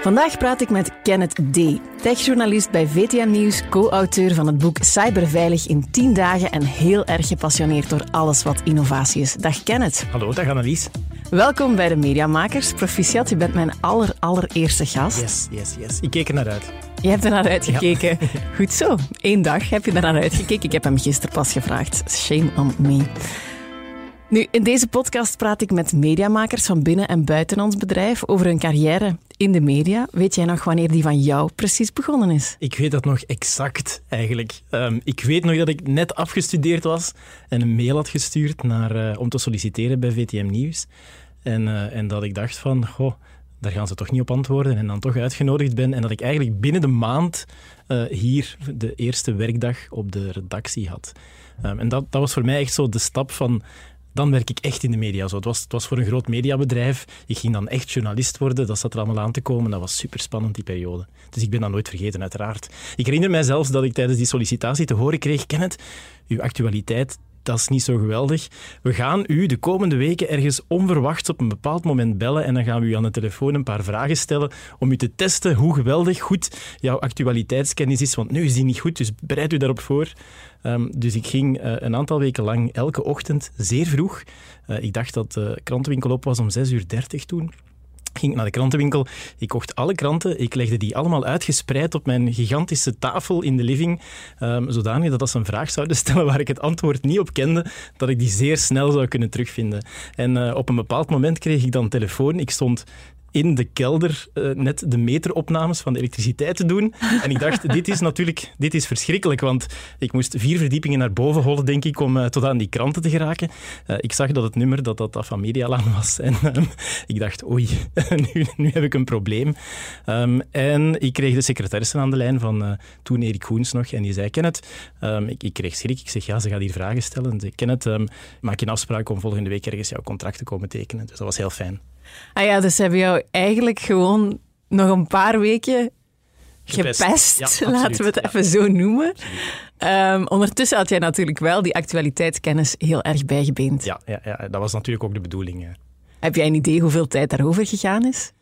Vandaag praat ik met Kenneth D., techjournalist bij VTM Nieuws, co-auteur van het boek Cyberveilig in 10 dagen en heel erg gepassioneerd door alles wat innovatie is. Dag Kenneth. Hallo, dag Annelies. Welkom bij de Mediamakers. Proficiat, je bent mijn aller, allereerste gast. Yes, yes, yes. Ik keek er naar uit. Je hebt er naar uitgekeken. Goed zo. Eén dag heb je er naar uitgekeken. Ik heb hem gisteren pas gevraagd. Shame on me. Nu, in deze podcast praat ik met mediamakers van binnen en buiten ons bedrijf over hun carrière in de media. Weet jij nog wanneer die van jou precies begonnen is? Ik weet dat nog exact, eigenlijk. Ehm, ik weet nog dat ik net afgestudeerd was en een mail had gestuurd naar, uh, om te solliciteren bij VTM Nieuws. En, uh, en dat ik dacht van, goh, daar gaan ze toch niet op antwoorden. En dan toch uitgenodigd ben. En dat ik eigenlijk binnen de maand uh, hier de eerste werkdag op de redactie had. Um, en dat, dat was voor mij echt zo de stap van dan werk ik echt in de media. Zo, het, was, het was voor een groot mediabedrijf. Ik ging dan echt journalist worden. Dat zat er allemaal aan te komen. Dat was super spannend, die periode. Dus ik ben dat nooit vergeten, uiteraard. Ik herinner mij zelfs dat ik tijdens die sollicitatie te horen kreeg: Kenneth, uw actualiteit, dat is niet zo geweldig. We gaan u de komende weken ergens onverwachts op een bepaald moment bellen en dan gaan we u aan de telefoon een paar vragen stellen om u te testen hoe geweldig goed jouw actualiteitskennis is. Want nu is die niet goed, dus bereid u daarop voor. Um, dus ik ging uh, een aantal weken lang elke ochtend zeer vroeg. Uh, ik dacht dat de krantenwinkel op was om 6.30 uur toen ging naar de krantenwinkel. Ik kocht alle kranten. Ik legde die allemaal uitgespreid op mijn gigantische tafel in de living. Um, zodanig dat als ze een vraag zouden stellen waar ik het antwoord niet op kende, dat ik die zeer snel zou kunnen terugvinden. En uh, op een bepaald moment kreeg ik dan telefoon. Ik stond in de kelder uh, net de meteropnames van de elektriciteit te doen. En ik dacht, dit is natuurlijk dit is verschrikkelijk, want ik moest vier verdiepingen naar boven hollen, denk ik, om uh, tot aan die kranten te geraken. Uh, ik zag dat het nummer dat dat van Medialaan was. En ik dacht, oei, nu, nu, heb ik een probleem. Um, en ik kreeg de secretaresse aan de lijn van toen Erik Goens nog. En die zei, Kenneth, um, ik, ik, kreeg schrik. Ik zeg, ja, ze gaat hier vragen stellen. En zei, Kenneth, um, maak je een afspraak om volgende week ergens jouw contract te komen tekenen. Dus dat was heel fijn. Ah ja, dus hebben jou eigenlijk gewoon nog een paar weken gepest, gepest ja, laten we het ja. even zo noemen. Um, ondertussen had jij natuurlijk wel die actualiteitskennis heel erg bijgebeend. Ja, ja, ja dat was natuurlijk ook de bedoeling. Heb jij een idee hoeveel tijd daarover gegaan is?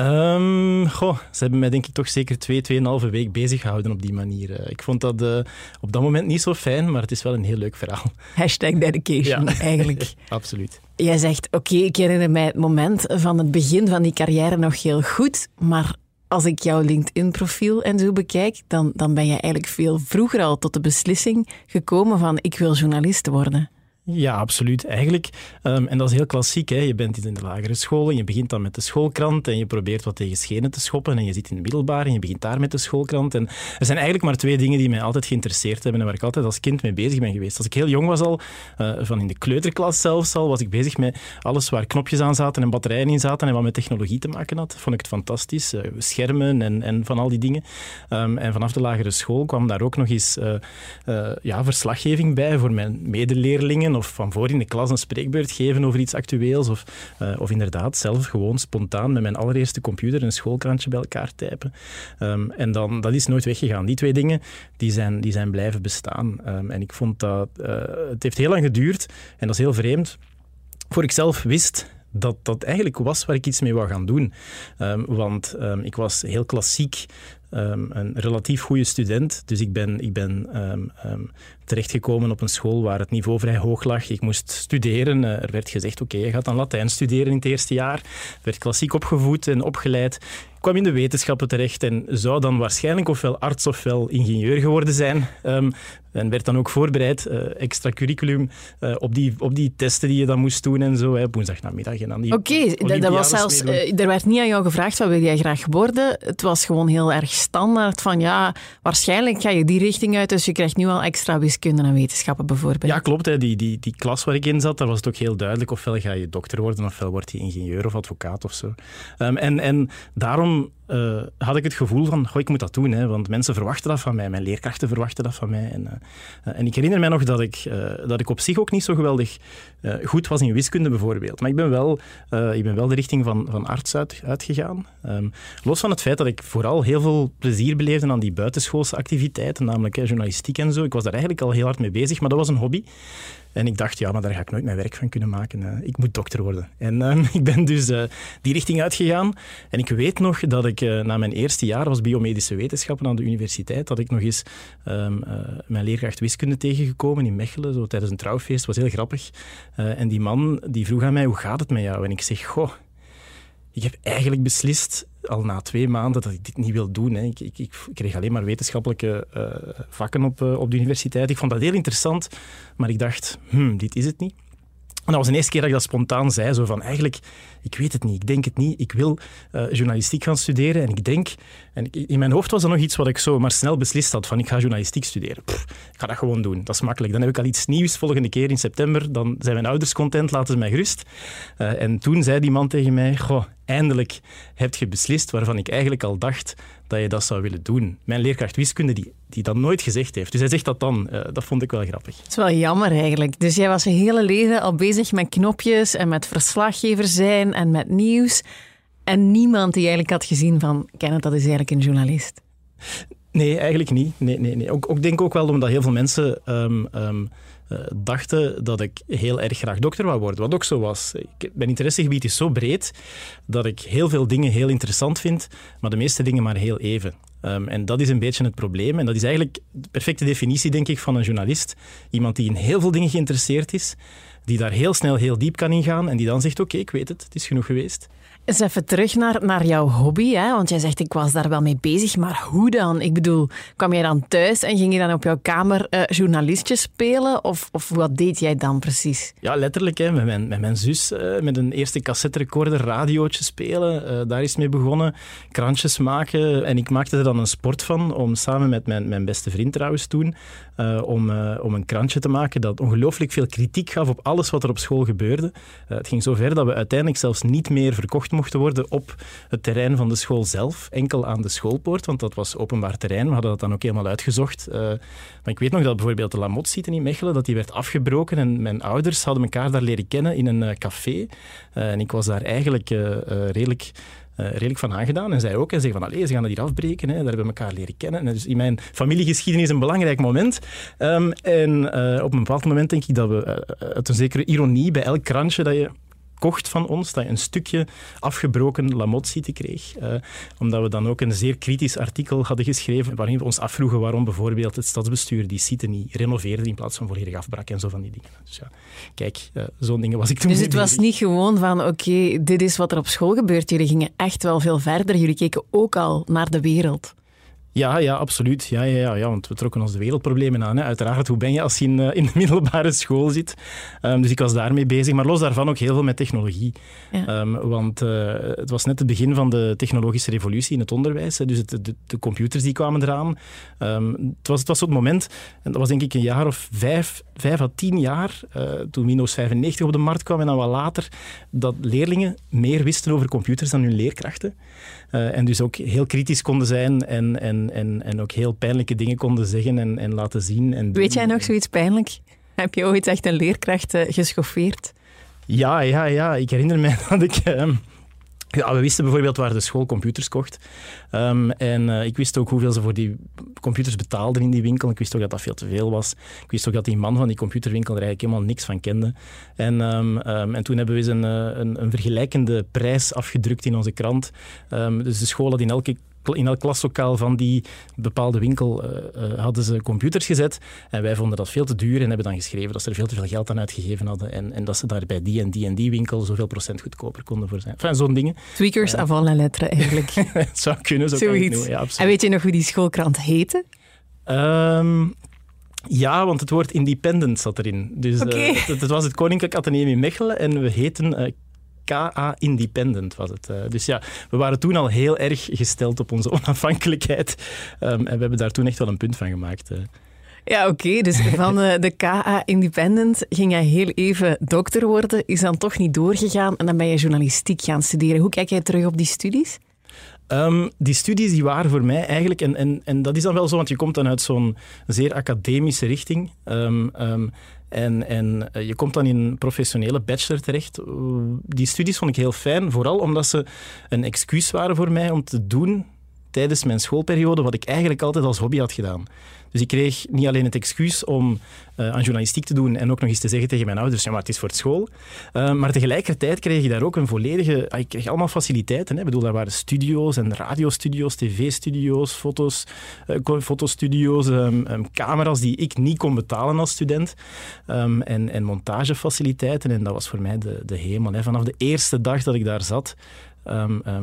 Um, goh, ze hebben mij denk ik toch zeker twee, tweeënhalve week bezig gehouden op die manier. Ik vond dat uh, op dat moment niet zo fijn, maar het is wel een heel leuk verhaal. Hashtag dedication, ja. eigenlijk. Absoluut. Jij zegt, oké, okay, ik herinner mij het moment van het begin van die carrière nog heel goed, maar als ik jouw LinkedIn-profiel en zo bekijk, dan, dan ben je eigenlijk veel vroeger al tot de beslissing gekomen van ik wil journalist worden. Ja, absoluut. Eigenlijk, um, en dat is heel klassiek. Hè. Je bent in de lagere school en je begint dan met de schoolkrant en je probeert wat tegen schenen te schoppen en je zit in de middelbaar en je begint daar met de schoolkrant. En er zijn eigenlijk maar twee dingen die mij altijd geïnteresseerd hebben en waar ik altijd als kind mee bezig ben geweest. Als ik heel jong was al, uh, van in de kleuterklas zelfs al, was ik bezig met alles waar knopjes aan zaten en batterijen in zaten en wat met technologie te maken had. Vond ik het fantastisch. Uh, schermen en, en van al die dingen. Um, en vanaf de lagere school kwam daar ook nog eens uh, ja, verslaggeving bij voor mijn medeleerlingen of van voor in de klas een spreekbeurt geven over iets actueels. Of, uh, of inderdaad zelf gewoon spontaan met mijn allereerste computer een schoolkrantje bij elkaar typen. Um, en dan, dat is nooit weggegaan. Die twee dingen die zijn, die zijn blijven bestaan. Um, en ik vond dat... Uh, het heeft heel lang geduurd en dat is heel vreemd. Voor ik zelf wist dat dat eigenlijk was waar ik iets mee wou gaan doen. Um, want ik was heel klassiek um, een relatief goede student. Dus ik ben, ik ben terechtgekomen op een school waar het niveau vrij hoog lag. Ik moest studeren. Uh, er werd gezegd, oké, okay, je gaat dan Latijn studeren in het eerste jaar. Ik werd klassiek opgevoed en opgeleid kwam in de wetenschappen terecht en zou dan waarschijnlijk ofwel arts ofwel ingenieur geworden zijn. En werd dan ook voorbereid, uh, extra curriculum, uh, op, die, op die testen die je dan moest doen en zo, hè, op woensdagnamiddag. Oké, okay, dat was zelfs, uh, er werd niet aan jou gevraagd wat wil jij graag worden. Het was gewoon heel erg standaard van ja, waarschijnlijk ga je die richting uit, dus je krijgt nu al extra wiskunde en wetenschappen bijvoorbeeld. Ja, klopt. Hè. Die, die, die klas waar ik in zat, daar was het ook heel duidelijk. Ofwel ga je dokter worden, ofwel word je ingenieur of advocaat of zo. Um, en, en daarom uh, had ik het gevoel van, goh, ik moet dat doen, hè, want mensen verwachten dat van mij, mijn leerkrachten verwachten dat van mij. En, uh, en ik herinner mij nog dat ik, uh, dat ik op zich ook niet zo geweldig goed was in wiskunde bijvoorbeeld. Maar ik ben wel, ik ben wel de richting van, van arts uit, uitgegaan. Um, los van het feit dat ik vooral heel veel plezier beleefde aan die buitenschoolse activiteiten, namelijk journalistiek en zo. Ik was daar eigenlijk al heel hard mee bezig, maar dat was een hobby. En ik dacht, ja, maar daar ga ik nooit mijn werk van kunnen maken. ik moet dokter worden. En uh, ik ben dus uh, die richting uitgegaan. En ik weet nog dat ik uh, na mijn eerste jaar was biomedische wetenschappen aan de universiteit, had ik nog eens um, uh, mijn leerkracht wiskunde tegengekomen in Mechelen, zo tijdens een trouwfeest. was heel grappig. En die man die vroeg aan mij, hoe gaat het met jou? En ik zeg, goh, ik heb eigenlijk beslist al na twee maanden dat ik dit niet wil doen. Hè. Ik, ik, ik, kreeg alleen maar wetenschappelijke uh, vakken op, uh, op de universiteit. Ik vond dat heel interessant, maar ik dacht, hmm, dit is het niet. Dat was de eerste keer dat ik dat spontaan zei, zo van eigenlijk, ik weet het niet, ik denk het niet, ik wil uh, journalistiek gaan studeren en ik denk, en in mijn hoofd was dat nog iets wat ik zo maar snel beslist had, van ik ga journalistiek studeren. Ik ga dat gewoon doen, dat is makkelijk. Dan heb ik al iets nieuws volgende keer in september, dan zijn mijn ouders content, laten ze mij gerust. Uh, en toen zei die man tegen mij, goh, eindelijk heb je beslist waarvan ik eigenlijk al dacht dat je dat zou willen doen. Mijn leerkracht wiskunde, die, die dat nooit gezegd heeft. Dus hij zegt dat dan. Uh, dat vond ik wel grappig. Het is wel jammer eigenlijk. Dus jij was je hele leven al bezig met knopjes en met verslaggever zijn en met nieuws. En niemand die eigenlijk had gezien van, Kenneth, dat is eigenlijk een journalist. Nee, eigenlijk niet. Nee, nee, nee. Ook, ook denk ook wel omdat heel veel mensen um, um, uh, dachten dat ik heel erg graag dokter wou worden. Wat ook zo was. Ik, mijn interessegebied is zo breed dat ik heel veel dingen heel interessant vind, maar de meeste dingen maar heel even. Um, en dat is een beetje het probleem. En dat is eigenlijk de perfecte definitie, denk ik, van een journalist. Iemand die in heel veel dingen geïnteresseerd is, die daar heel snel heel diep kan ingaan en die dan zegt, oké, ik weet het, het is genoeg geweest. Eens even terug naar, naar jouw hobby, hè? want jij zegt ik was daar wel mee bezig, maar hoe dan? Ik bedoel, kwam jij dan thuis en ging je dan op jouw kamer uh, journalistjes spelen of, of wat deed jij dan precies? Ja, letterlijk. Hè, met, mijn, met mijn zus, uh, met een eerste cassetterecorder radiootje spelen. Uh, daar is mee begonnen. Krantjes maken en ik maakte er dan een sport van om samen met mijn, mijn beste vriend trouwens toen, om, om een krantje te maken dat ongelooflijk veel kritiek gaf op alles wat er op school gebeurde. het ging zo ver dat we uiteindelijk zelfs niet meer mochten worden op het terrein van de school zelf, enkel aan de schoolpoort, want dat was openbaar terrein. We hadden dat dan ook helemaal uitgezocht. Uh, maar ik weet nog dat bijvoorbeeld de Lamotte-site in Mechelen, dat die werd afgebroken en mijn ouders hadden elkaar daar leren kennen in een uh, café. Uh, en ik was daar eigenlijk redelijk... Redelijk van aangedaan. En zij ook. En zei van, allee, ze gaan dat hier afbreken. Hè. Daar hebben we elkaar leren kennen. En dus in mijn familiegeschiedenis een belangrijk moment. Um, en op een bepaald moment denk ik dat we, uh, uit een zekere ironie, bij elk krantje dat je kocht van ons, dat je een stukje afgebroken Lamotte-site kreeg. Uh, omdat we dan ook een zeer kritisch artikel hadden geschreven waarin we ons afvroegen waarom bijvoorbeeld het stadsbestuur die site niet renoveerde in plaats van volledig afbrak en zo van die dingen. Dus ja, kijk, uh, zo'n dingen was ik toen Dus het was niet gewoon van, oké, okay, dit is wat er op school gebeurt. Jullie gingen echt wel veel verder. Jullie keken ook al naar de wereld. Ja, ja, absoluut. Ja, ja, ja, ja, want we trokken ons de wereldproblemen aan. Hè. Uiteraard, hoe ben je als je in, uh, in de middelbare school zit? Um, dus ik was daarmee bezig. Maar los daarvan ook heel veel met technologie. Ja. Um, want uh, het was net het begin van de technologische revolutie in het onderwijs. Hè. Dus het, de, de, computers die kwamen eraan. Um, het, was, het was het moment, en dat was denk ik een jaar of vijf, vijf à tien jaar, uh, toen Windows 95 op de markt kwam en dan wat later, dat leerlingen meer wisten over computers dan hun leerkrachten. Uh, en dus ook heel kritisch konden zijn en, en, en, en ook heel pijnlijke dingen konden zeggen en, en laten zien. En Weet jij nog zoiets pijnlijk? Heb je ooit echt een leerkracht uh, geschoffeerd? Ja, ja, ja. Ik herinner me dat ik... Uh, ja, we wisten bijvoorbeeld waar de school computers kocht. Um, en uh, ik wist ook hoeveel ze voor die computers betaalden in die winkel. Ik wist ook dat dat veel te veel was. Ik wist ook dat die man van die computerwinkel er eigenlijk helemaal niks van kende. En, um, um, en toen hebben we eens een, een, een, vergelijkende prijs afgedrukt in onze krant. dus de school had in elke in elk klaslokaal van die bepaalde winkel uh, uh, hadden ze computers gezet. En wij vonden dat veel te duur en hebben dan geschreven dat ze er veel te veel geld aan uitgegeven hadden. En, en dat ze daar bij die en die en die winkel zoveel procent goedkoper konden voor zijn. Enfin, zo'n dingen. Tweakers uh, avant la lettre eigenlijk. het zou kunnen, zo Zoiets. ja, en weet je nog hoe die schoolkrant heette? Um, ja, want het woord independent zat erin. Dus okay. het, het, was het Koninklijk Atheneum in Mechelen en we heten KA Independent was het. dus ja, we waren toen al heel erg gesteld op onze onafhankelijkheid. Um, en we hebben daar toen echt wel een punt van gemaakt. Uh. Ja, oké. Okay. Dus van uh, de KA Independent ging jij heel even dokter worden, is dan toch niet doorgegaan en dan ben je journalistiek gaan studeren. Hoe kijk jij terug op die studies? Um, die studies die waren voor mij eigenlijk, en, en, en dat is dan wel zo, want je komt dan uit zo'n zeer academische richting. Um, um, en, en je komt dan in een professionele bachelor terecht. Die studies vond ik heel fijn, vooral omdat ze een excuus waren voor mij om te doen tijdens mijn schoolperiode wat ik eigenlijk altijd als hobby had gedaan. Dus ik kreeg niet alleen het excuus om uh, aan journalistiek te doen en ook nog eens te zeggen tegen mijn ouders, ja, maar het is voor het school. Uh, maar tegelijkertijd kreeg je daar ook een volledige... Ah, ik kreeg allemaal faciliteiten. Hè. Ik bedoel, daar waren studio's en radiostudio's, tv-studio's, foto's, uh, fotostudio's, um, camera's die ik niet kon betalen als student um, en, en montagefaciliteiten. En dat was voor mij de, de hemel. Hè. Vanaf de eerste dag dat ik daar zat,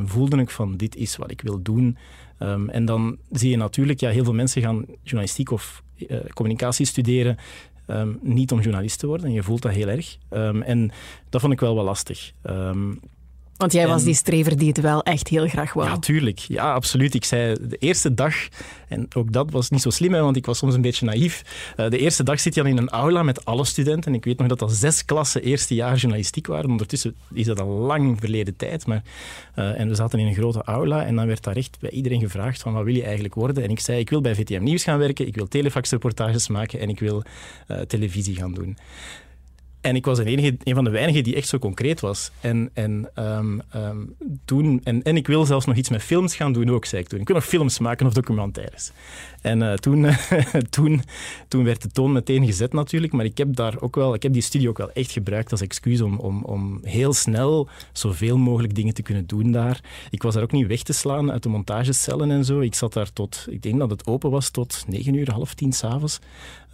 voelde ik van dit is wat ik wil doen. Um, en dan zie je natuurlijk, ja, heel veel mensen gaan journalistiek of uh, communicatie studeren. Um, niet om journalist te worden. En je voelt dat heel erg. Um, en dat vond ik wel wel lastig. Want jij was die strever die het wel echt heel graag wou. Ja, tuurlijk. Ja, absoluut. Ik zei de eerste dag, en ook dat was niet zo slim, hè, want ik was soms een beetje naïef. Uh, de eerste dag zit je dan in een aula met alle studenten. En ik weet nog dat dat zes klassen eerste jaar journalistiek waren. Ondertussen is dat al lang verleden tijd. Maar, uh, en we zaten in een grote aula en dan werd daar echt bij iedereen gevraagd van wat wil je eigenlijk worden? En ik zei, ik wil bij VTM Nieuws gaan werken, ik wil telefaxreportages maken en ik wil uh, televisie gaan doen. En ik was een, enige, een van de weinigen die echt zo concreet was. En, en, um, um, toen, en, en ik wil zelfs nog iets met films gaan doen ook, zei ik toen. Ik nog films maken of documentaires. En uh, toen, toen, toen werd de toon meteen gezet natuurlijk, maar ik heb, daar ook wel, ik heb die studie ook wel echt gebruikt als excuus om, om, om heel snel zoveel mogelijk dingen te kunnen doen daar. Ik was daar ook niet weg te slaan uit de montagecellen en zo. Ik zat daar tot, ik denk dat het open was tot negen uur, half tien s'avonds.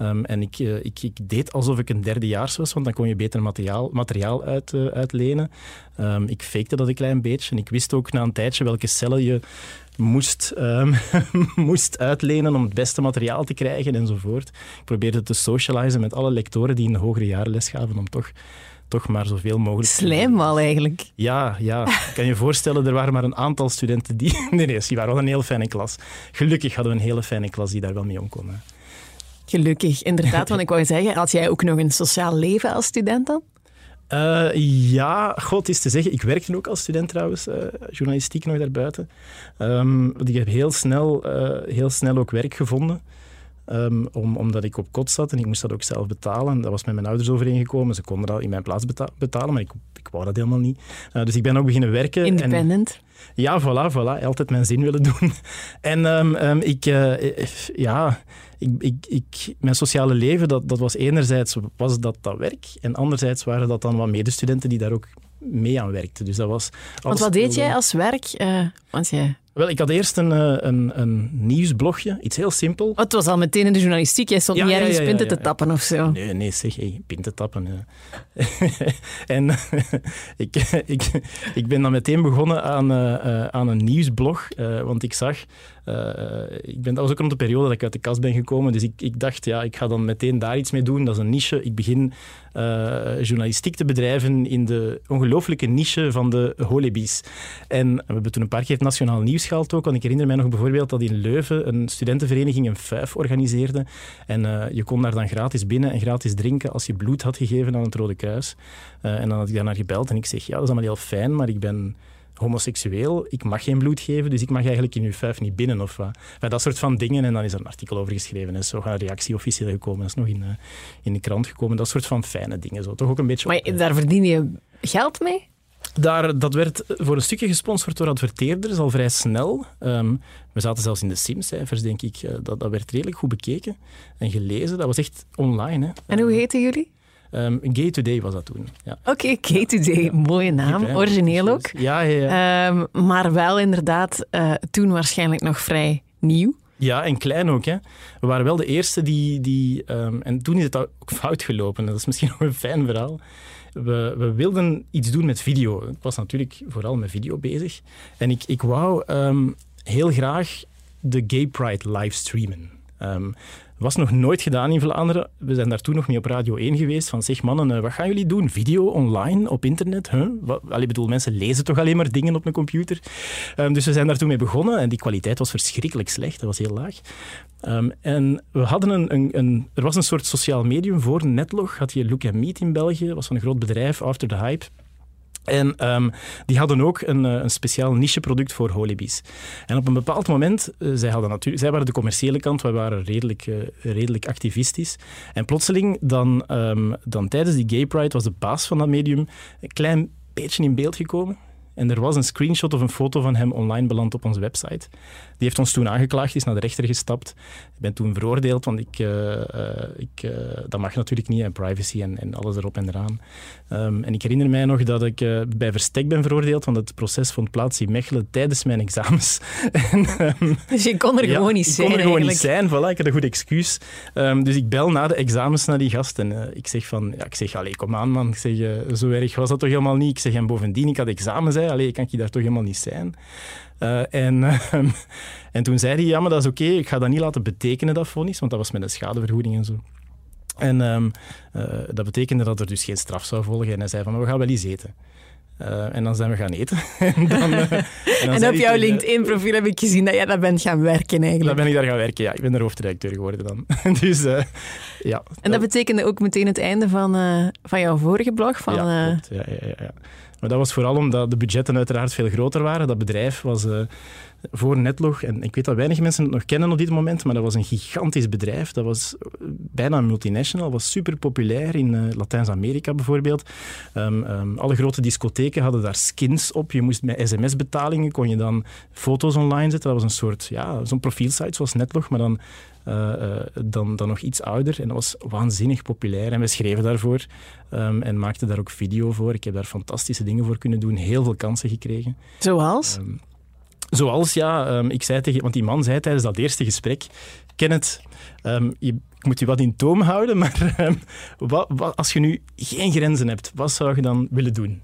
Um, en ik, uh, ik, ik, deed alsof ik een derdejaars was, want dan kon je beter materiaal, materiaal uit, uh, uitlenen. Um, ik fakte dat een klein beetje en ik wist ook na een tijdje welke cellen je moest, um, moest uitlenen om het beste materiaal te krijgen enzovoort. Ik probeerde te socializen met alle lectoren die in de hogere jaren les gaven om toch toch maar zoveel mogelijk... Slijm al eigenlijk. Ja, ja. Ik kan je voorstellen, er waren maar een aantal studenten die... Nee, nee, die waren wel een heel fijne klas. Gelukkig hadden we een hele fijne klas die daar wel mee om kon. Gelukkig, inderdaad. Want ik wou zeggen, had jij ook nog een sociaal leven als student dan? Uh, ja, god is te zeggen. Ik werkte ook als student trouwens, uh, journalistiek nog daarbuiten. Um, ik heb heel snel, uh, heel snel ook werk gevonden. Um, om, omdat ik op kot zat en ik moest dat ook zelf betalen. Dat was met mijn ouders overeengekomen. Ze konden dat in mijn plaats beta betalen, maar ik, ik wou dat helemaal niet. dus ik ben ook beginnen werken. Independent? En, ja, voilà, voilà. Altijd mijn zin willen doen. En um, ik, ja ik, ik, ik, mijn sociale leven, dat, dat was enerzijds was dat, dat werk en anderzijds waren dat dan wat medestudenten die daar ook mee aan werkten. Dus dat was Want wat deed jij als werk? Uh, want jij wel, ik had eerst een, eh, een, een nieuwsblogje, iets heel simpel. Oh, het was al meteen in de journalistiek, jij stond ja, niet ergens ja, ja, pinten te tappen of zo. Nee, nee zeg, hey, pinten tappen. en ik, ik, ik ben dan meteen begonnen aan, uh, aan een nieuwsblog, uh, want ik zag... ik ben, dat was ook rond de periode dat ik uit de kast ben gekomen, dus ik, ik dacht, ja, ik ga dan meteen daar iets mee doen. Dat is een niche. Ik begin journalistiek te bedrijven in de ongelooflijke niche van de holibies. En we hebben toen een paar keer het Nationaal Nieuws gehaald ook. Want ik herinner mij nog bijvoorbeeld dat in Leuven een studentenvereniging een fuif organiseerde. En uh, je kon daar dan gratis binnen en gratis drinken als je bloed had gegeven aan het Rode Kruis. Uh, en dan had ik daar naar gebeld en ik zeg, ja, dat is allemaal heel fijn, maar ik ben homoseksueel, ik mag geen bloed geven, dus ik mag eigenlijk in uw fuif niet binnen. Of wat. Enfin, dat soort van dingen. En dan is er een artikel over geschreven en zo gaan een reactie officieel gekomen. Dat is nog in, uh, in de krant gekomen. Dat soort van fijne dingen. Zo. Toch ook een beetje... Maar daar verdien je geld mee? Daar, dat werd voor een stukje gesponsord door adverteerders al vrij snel. Um, we zaten zelfs in de SIM-cijfers, denk ik. Uh, dat, dat werd redelijk goed bekeken en gelezen. Dat was echt online. Hè. En hoe heten jullie? Um, Gay Today was dat toen. Ja. Oké, okay, Gay Today. Ja. Mooie naam. Origineel ook. Ja, ja, ja. Um, maar wel inderdaad uh, toen waarschijnlijk nog vrij nieuw. Ja, en klein ook. Hè. We waren wel de eerste die... die um, en toen is het ook fout gelopen. Dat is misschien nog een fijn verhaal we, we, wilden iets doen met video. Ik was natuurlijk vooral met video bezig. En ik, ik wou um, heel graag de Gay Pride livestreamen. Um, was nog nooit gedaan in Vlaanderen. We zijn daar toen nog mee op Radio 1 geweest. Van zeg mannen, uh, wat gaan jullie doen? Video online op internet? Huh? Allee, bedoel, mensen lezen toch alleen maar dingen op een computer? Um, dus we zijn daar toen mee begonnen en die kwaliteit was verschrikkelijk slecht. Dat was heel laag. Um, en we hadden een, een, een, er was een soort sociaal medium voor Netlog. Had je Look Meet in België. was van een groot bedrijf, After the Hype. En um, die hadden ook een, een speciaal nicheproduct voor holibies. En op een bepaald moment, uh, zij, hadden zij waren de commerciële kant, wij waren redelijk, uh, redelijk activistisch. En plotseling, dan, um, dan tijdens die Gay Pride, was de baas van dat medium een klein beetje in beeld gekomen. En er was een screenshot of een foto van hem online beland op onze website. Die heeft ons toen aangeklaagd, is naar de rechter gestapt. Ik ben toen veroordeeld, want ik, uh, ik, uh, dat mag natuurlijk niet, en privacy en, en alles erop en eraan. Um, en ik herinner mij nog dat ik bij verstek ben veroordeeld, want het proces vond plaats in Mechelen tijdens mijn examens. en, um, dus je kon er ja, gewoon niet zijn Ik kon er gewoon niet zijn, voilà, ik had een goed excuus. Um, dus ik bel na de examens naar die gast en ik zeg van, ja, ik zeg, allee, kom aan man, ik zeg, zo erg was dat toch helemaal niet. Ik zeg, en bovendien, ik had examens, hè, allee, kan ik daar toch helemaal niet zijn. Uh, en, uh, en toen zei hij, ja, maar dat is oké, okay, ik ga dat niet laten betekenen, dat vonnis, want dat was met een schadevergoeding en zo. En um, uh, dat betekende dat er dus geen straf zou volgen. En hij zei van, we gaan wel eens eten. Uh, en dan zijn we gaan eten. en, dan, uh, en, dan en op jouw LinkedIn-profiel heb ik gezien dat jij daar bent gaan werken eigenlijk. Dan ben ik daar gaan werken, ja. Ik ben de hoofdredacteur geworden dan. dus, uh, ja. En dat betekende ook meteen het einde van, van jouw vorige blog? Van, ja, klopt. Ja, ja, ja, ja. Maar dat was vooral omdat de budgetten uiteraard veel groter waren. Dat bedrijf was uh, voor Netlog, en ik weet dat weinig mensen het nog kennen op dit moment, maar dat was een gigantisch bedrijf. Dat was bijna een multinational, was super populair in uh, Latijns-Amerika bijvoorbeeld. Um, um, alle grote discotheken hadden daar skins op. Je moest met sms-betalingen, kon je dan foto's online zetten. Dat was een soort, ja, zo'n profielsite zoals Netlog, maar dan dan, dan nog iets ouder. En dat was waanzinnig populair. En we schreven daarvoor um, en maakten daar ook video voor. Ik heb daar fantastische dingen voor kunnen doen. Heel veel kansen gekregen. Zoals? Um, zoals, ja. Um, ik zei tegen... Want die man zei tijdens dat eerste gesprek... Kenneth, je, ik moet je wat in toom houden, maar wat, wat, als je nu geen grenzen hebt, wat zou je dan willen doen?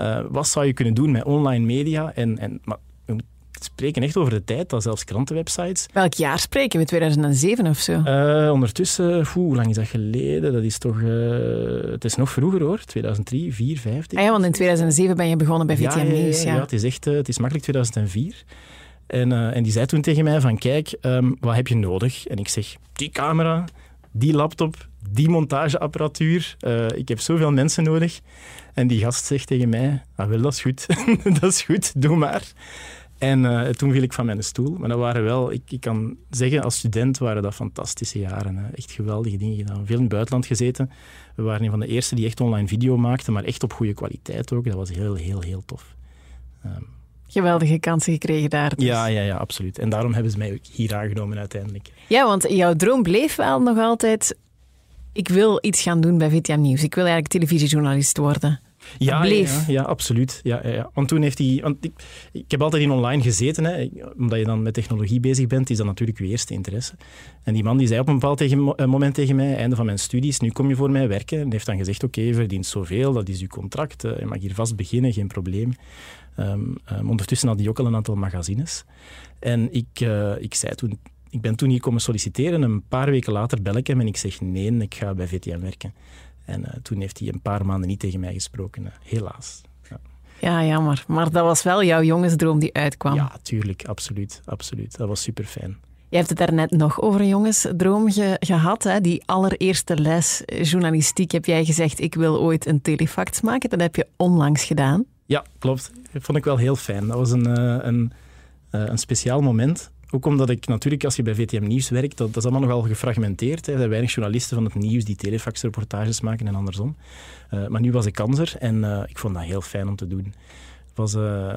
Uh, wat zou je kunnen doen met online media? En, en, maar spreken echt over de tijd dat zelfs krantenwebsites... Welk jaar spreken we? 2007 of zo? Uh, ondertussen, hoe lang is dat geleden? Dat is toch... Uh, het is nog vroeger hoor, 2003, 4, 5. Ah ja, want in 2007 ben je begonnen bij VTM ja, Nieuws. Ja, ja, het is echt... Uh, het is makkelijk 2004. En, en die zei toen tegen mij van, kijk, um, wat heb je nodig? En ik zeg, die camera, die laptop, die montageapparatuur. ik heb zoveel mensen nodig. En die gast zegt tegen mij, ah, wel, dat is goed. dat is goed, doe maar. En uh, toen viel ik van mijn stoel. Maar dat waren wel, ik, ik kan zeggen, als student waren dat fantastische jaren. Hè. Echt geweldige dingen gedaan. Veel in het buitenland gezeten. We waren een van de eerste die echt online video maakten, maar echt op goede kwaliteit ook. Dat was heel, heel, heel tof. Um, Geweldige kansen gekregen daar. Dus. Ja, ja, ja, absoluut. En daarom hebben ze mij ook hier aangenomen uiteindelijk. Ja, want jouw droom bleef wel nog altijd... Ik wil iets gaan doen bij VTM Nieuws. Ik wil eigenlijk televisiejournalist worden. Ja, ja, ja, absoluut. Ja, ja, Want toen heeft hij... Want ik, ik heb altijd in online gezeten. Hè. Omdat je dan met technologie bezig bent, is dat natuurlijk je eerste interesse. En die man die zei op een bepaald tegen, eh, moment tegen mij, einde van mijn studies, nu kom je voor mij werken. En heeft dan gezegd, oké, okay, je verdient zoveel, dat is uw contract. Je mag hier vast beginnen, geen probleem. Um, um, ondertussen had hij ook al een aantal magazines. En ik, uh, ik zei toen... Ik ben toen hier komen solliciteren. Een paar weken later bel ik hem en ik zeg nee, ik ga bij VTM werken. En uh, toen heeft hij een paar maanden niet tegen mij gesproken, uh, helaas. Ja. ja, jammer. Maar dat was wel jouw jongensdroom die uitkwam. Ja, tuurlijk. Absoluut. absoluut. Dat was super fijn. Je hebt het daarnet nog over een jongensdroom ge gehad. Hè? Die allereerste les journalistiek heb jij gezegd, ik wil ooit een telefax maken. Dat heb je onlangs gedaan. Ja, klopt. Dat vond ik wel heel fijn. Dat was een, uh, een, een speciaal moment. Ook omdat ik natuurlijk, als je bij VTM Nieuws werkt, dat, dat is allemaal nogal gefragmenteerd. Hè. Er zijn weinig journalisten van het nieuws die telefaxreportages maken en andersom. Uh, maar nu was ik kanser en uh, ik vond dat heel fijn om te doen. Was, uh,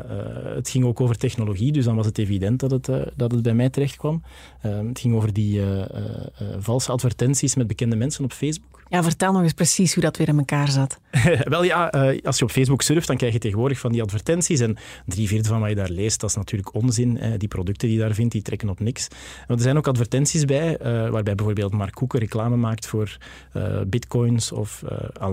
het ging ook over technologie, dus dan was het evident dat het, dat het bij mij terecht kwam. het ging over die valse advertenties met bekende mensen op Facebook. Ja, vertel nog eens precies hoe dat weer in elkaar zat. Wel ja, uh, als je op Facebook surft, dan krijg je tegenwoordig van die advertenties. En drie vierde van wat je daar leest, dat is natuurlijk onzin. Uh, die producten die je daar vindt, die trekken op niks. Maar er zijn ook advertenties bij, uh, waarbij bijvoorbeeld Mark Koeken reclame maakt voor bitcoins of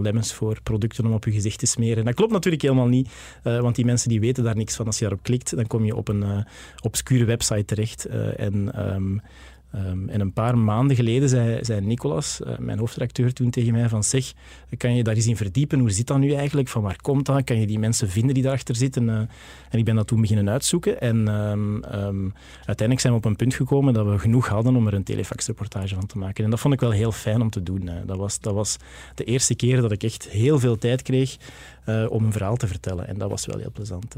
lemons voor producten om op je gezicht te smeren. Dat klopt natuurlijk helemaal niet, want die mensen die weten daar niks van. Als je daarop klikt, dan kom je op een obscure website terecht. en... Um, Um, en een paar maanden geleden zei, Nicolas, uh, mijn hoofdredacteur, toen tegen mij van zeg, kan je daar eens in verdiepen? Hoe zit dat nu eigenlijk? Van waar komt dat? Kan je die mensen vinden die daarachter zitten? Uh, en ik ben dat toen beginnen uitzoeken. En um, um, uiteindelijk zijn we op een punt gekomen dat we genoeg hadden om er een telefaxreportage van te maken. En dat vond ik wel heel fijn om te doen. Dat, was, dat was de eerste keer dat ik echt heel veel tijd kreeg uh, om een verhaal te vertellen. En dat was wel heel plezant.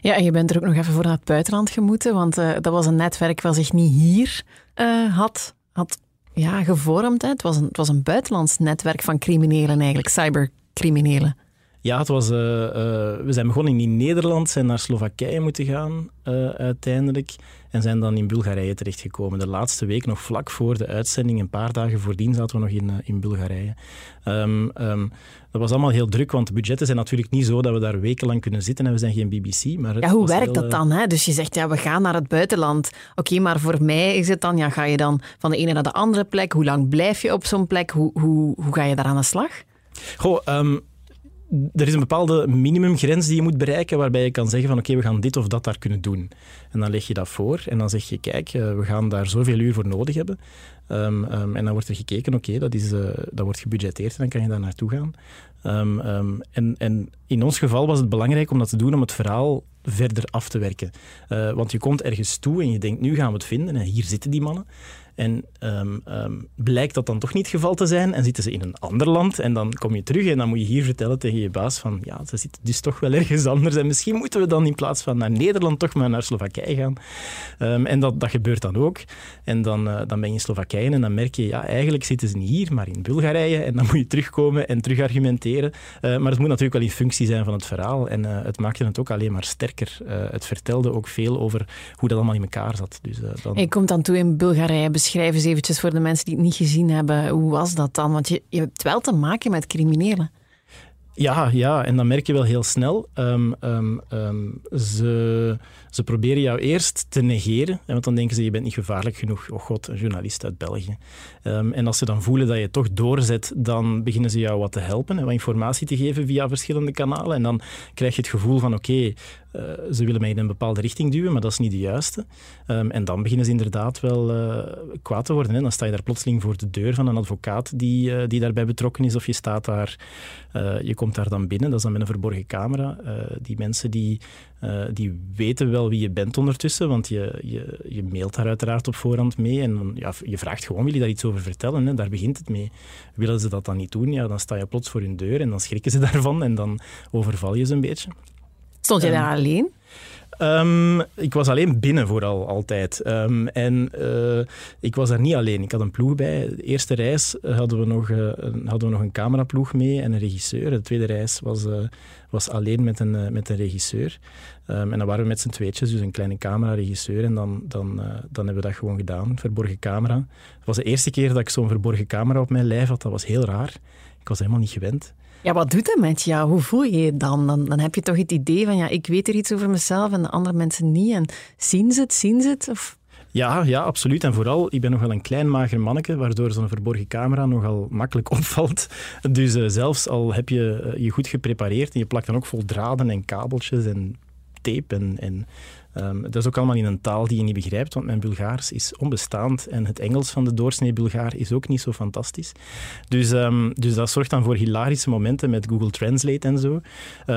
Ja, en je bent er ook nog even voor naar het buitenland gemoeten, want dat was een netwerk wat zich niet hier uh, had, had ja, gevormd. Hè. Het, was een, het was een buitenlands netwerk van criminelen eigenlijk, cybercriminelen. Ja, het was, eh, eh, we zijn begonnen in Nederland, zijn naar Slowakije moeten gaan uiteindelijk en zijn dan in Bulgarije terechtgekomen. De laatste week, nog vlak voor de uitzending, een paar dagen voordien, zaten we nog in, in Bulgarije. Um, um, dat was allemaal heel druk, want de budgetten zijn natuurlijk niet zo dat we daar wekenlang kunnen zitten en we zijn geen BBC. Maar ja, hoe werkt dat dan? Hè? Dus je zegt, ja, we gaan naar het buitenland. Oké, maar voor mij is het dan, ja, ga je dan van de ene naar de andere plek? Hoe lang blijf je op zo'n plek? Hoe, hoe, hoe ga je daar aan de slag? Goh, um, er is een bepaalde minimumgrens die je moet bereiken waarbij je kan zeggen van oké, we gaan dit of dat daar kunnen doen. En dan leg je dat voor en dan zeg je kijk, eh, we gaan daar zoveel uur voor nodig hebben. Um, um, en dan wordt er gekeken, oké, dat, uh, dat wordt gebudgeteerd en dan kan je daar naartoe gaan. Um, en, en, in ons geval was het belangrijk om dat te doen om het verhaal verder af te werken. Uh, want je komt ergens toe en je denkt, nu gaan we het vinden en hier zitten die mannen. En um, um, blijkt dat dan toch niet het geval te zijn en zitten ze in een ander land en dan kom je terug en dan moet je hier vertellen tegen je baas van ja, ze zitten dus toch wel ergens anders en misschien moeten we dan in plaats van naar Nederland toch maar naar Slowakije gaan. Um, en dat, dat gebeurt dan ook. En dan, uh, dan ben je in Slowakije en dan merk je ja, eigenlijk zitten ze niet hier, maar in Bulgarije en dan moet je terugkomen en terug argumenteren. Uh, maar het moet natuurlijk wel in functie zijn van het verhaal en uh, het maakte het ook alleen maar sterker. het vertelde ook veel over hoe dat allemaal in elkaar zat. Dus, dan... Je komt dan toe in Bulgarije beschrijf eens eventjes voor de mensen die het niet gezien hebben. Hoe was dat dan? Want je, je hebt wel te maken met criminelen. Ja, ja, en dan merk je wel heel snel. Um, um, um, ze, ze proberen jou eerst te negeren, want dan denken ze je bent niet gevaarlijk genoeg. Oh god, een journalist uit België. en als ze dan voelen dat je toch doorzet, dan beginnen ze jou wat te helpen en wat informatie te geven via verschillende kanalen. En dan krijg je het gevoel van oké, uh, ze willen mij in een bepaalde richting duwen, maar dat is niet de juiste. en dan beginnen ze inderdaad wel uh, kwaad te worden. Hè. Dan sta je daar plotseling voor de deur van een advocaat die, uh, die daarbij betrokken is, of je staat daar, je komt daar dan binnen, dat is dan met een verborgen camera. die mensen die, die weten wel wie je bent ondertussen, want je, je, je mailt daar uiteraard op voorhand mee en dan, ja, je vraagt gewoon, wil je daar iets over vertellen? Hè? Daar begint het mee. Willen ze dat dan niet doen, ja, dan sta je plots voor hun deur en dan schrikken ze daarvan en dan overval je ze een beetje. Stond je um, daar alleen? Um, ik was alleen binnen vooral altijd. Um, en uh, ik was daar niet alleen. Ik had een ploeg bij. De eerste reis hadden we nog, uh, hadden we nog een cameraploeg mee en een regisseur. De tweede reis was, was alleen met een, met een regisseur. Um, en dan waren we met z'n tweetjes, dus een kleine camera-regisseur. En dan, dan, dan hebben we dat gewoon gedaan, verborgen camera. Het was de eerste keer dat ik zo'n verborgen camera op mijn lijf had. Dat was heel raar. Ik was helemaal niet gewend. Ja, wat doet dat met jou? Hoe voel je je dan? dan? Dan heb je toch het idee van, ja, ik weet er iets over mezelf en de andere mensen niet. En zien ze het, zien ze het? Of... Ja, ja, absoluut. En vooral, ik ben nog wel een klein mager manneke, waardoor zo'n verborgen camera nogal makkelijk opvalt. Dus uh, zelfs al heb je uh, je goed geprepareerd en je plakt dan ook vol draden en kabeltjes en tape en, en Um, dat is ook allemaal in een taal die je niet begrijpt, want mijn Bulgaars is onbestaand en het Engels van de doorsnee Bulgaar is ook niet zo fantastisch. Dus, um, dus dat zorgt dan voor hilarische momenten met Google Translate en zo, uh,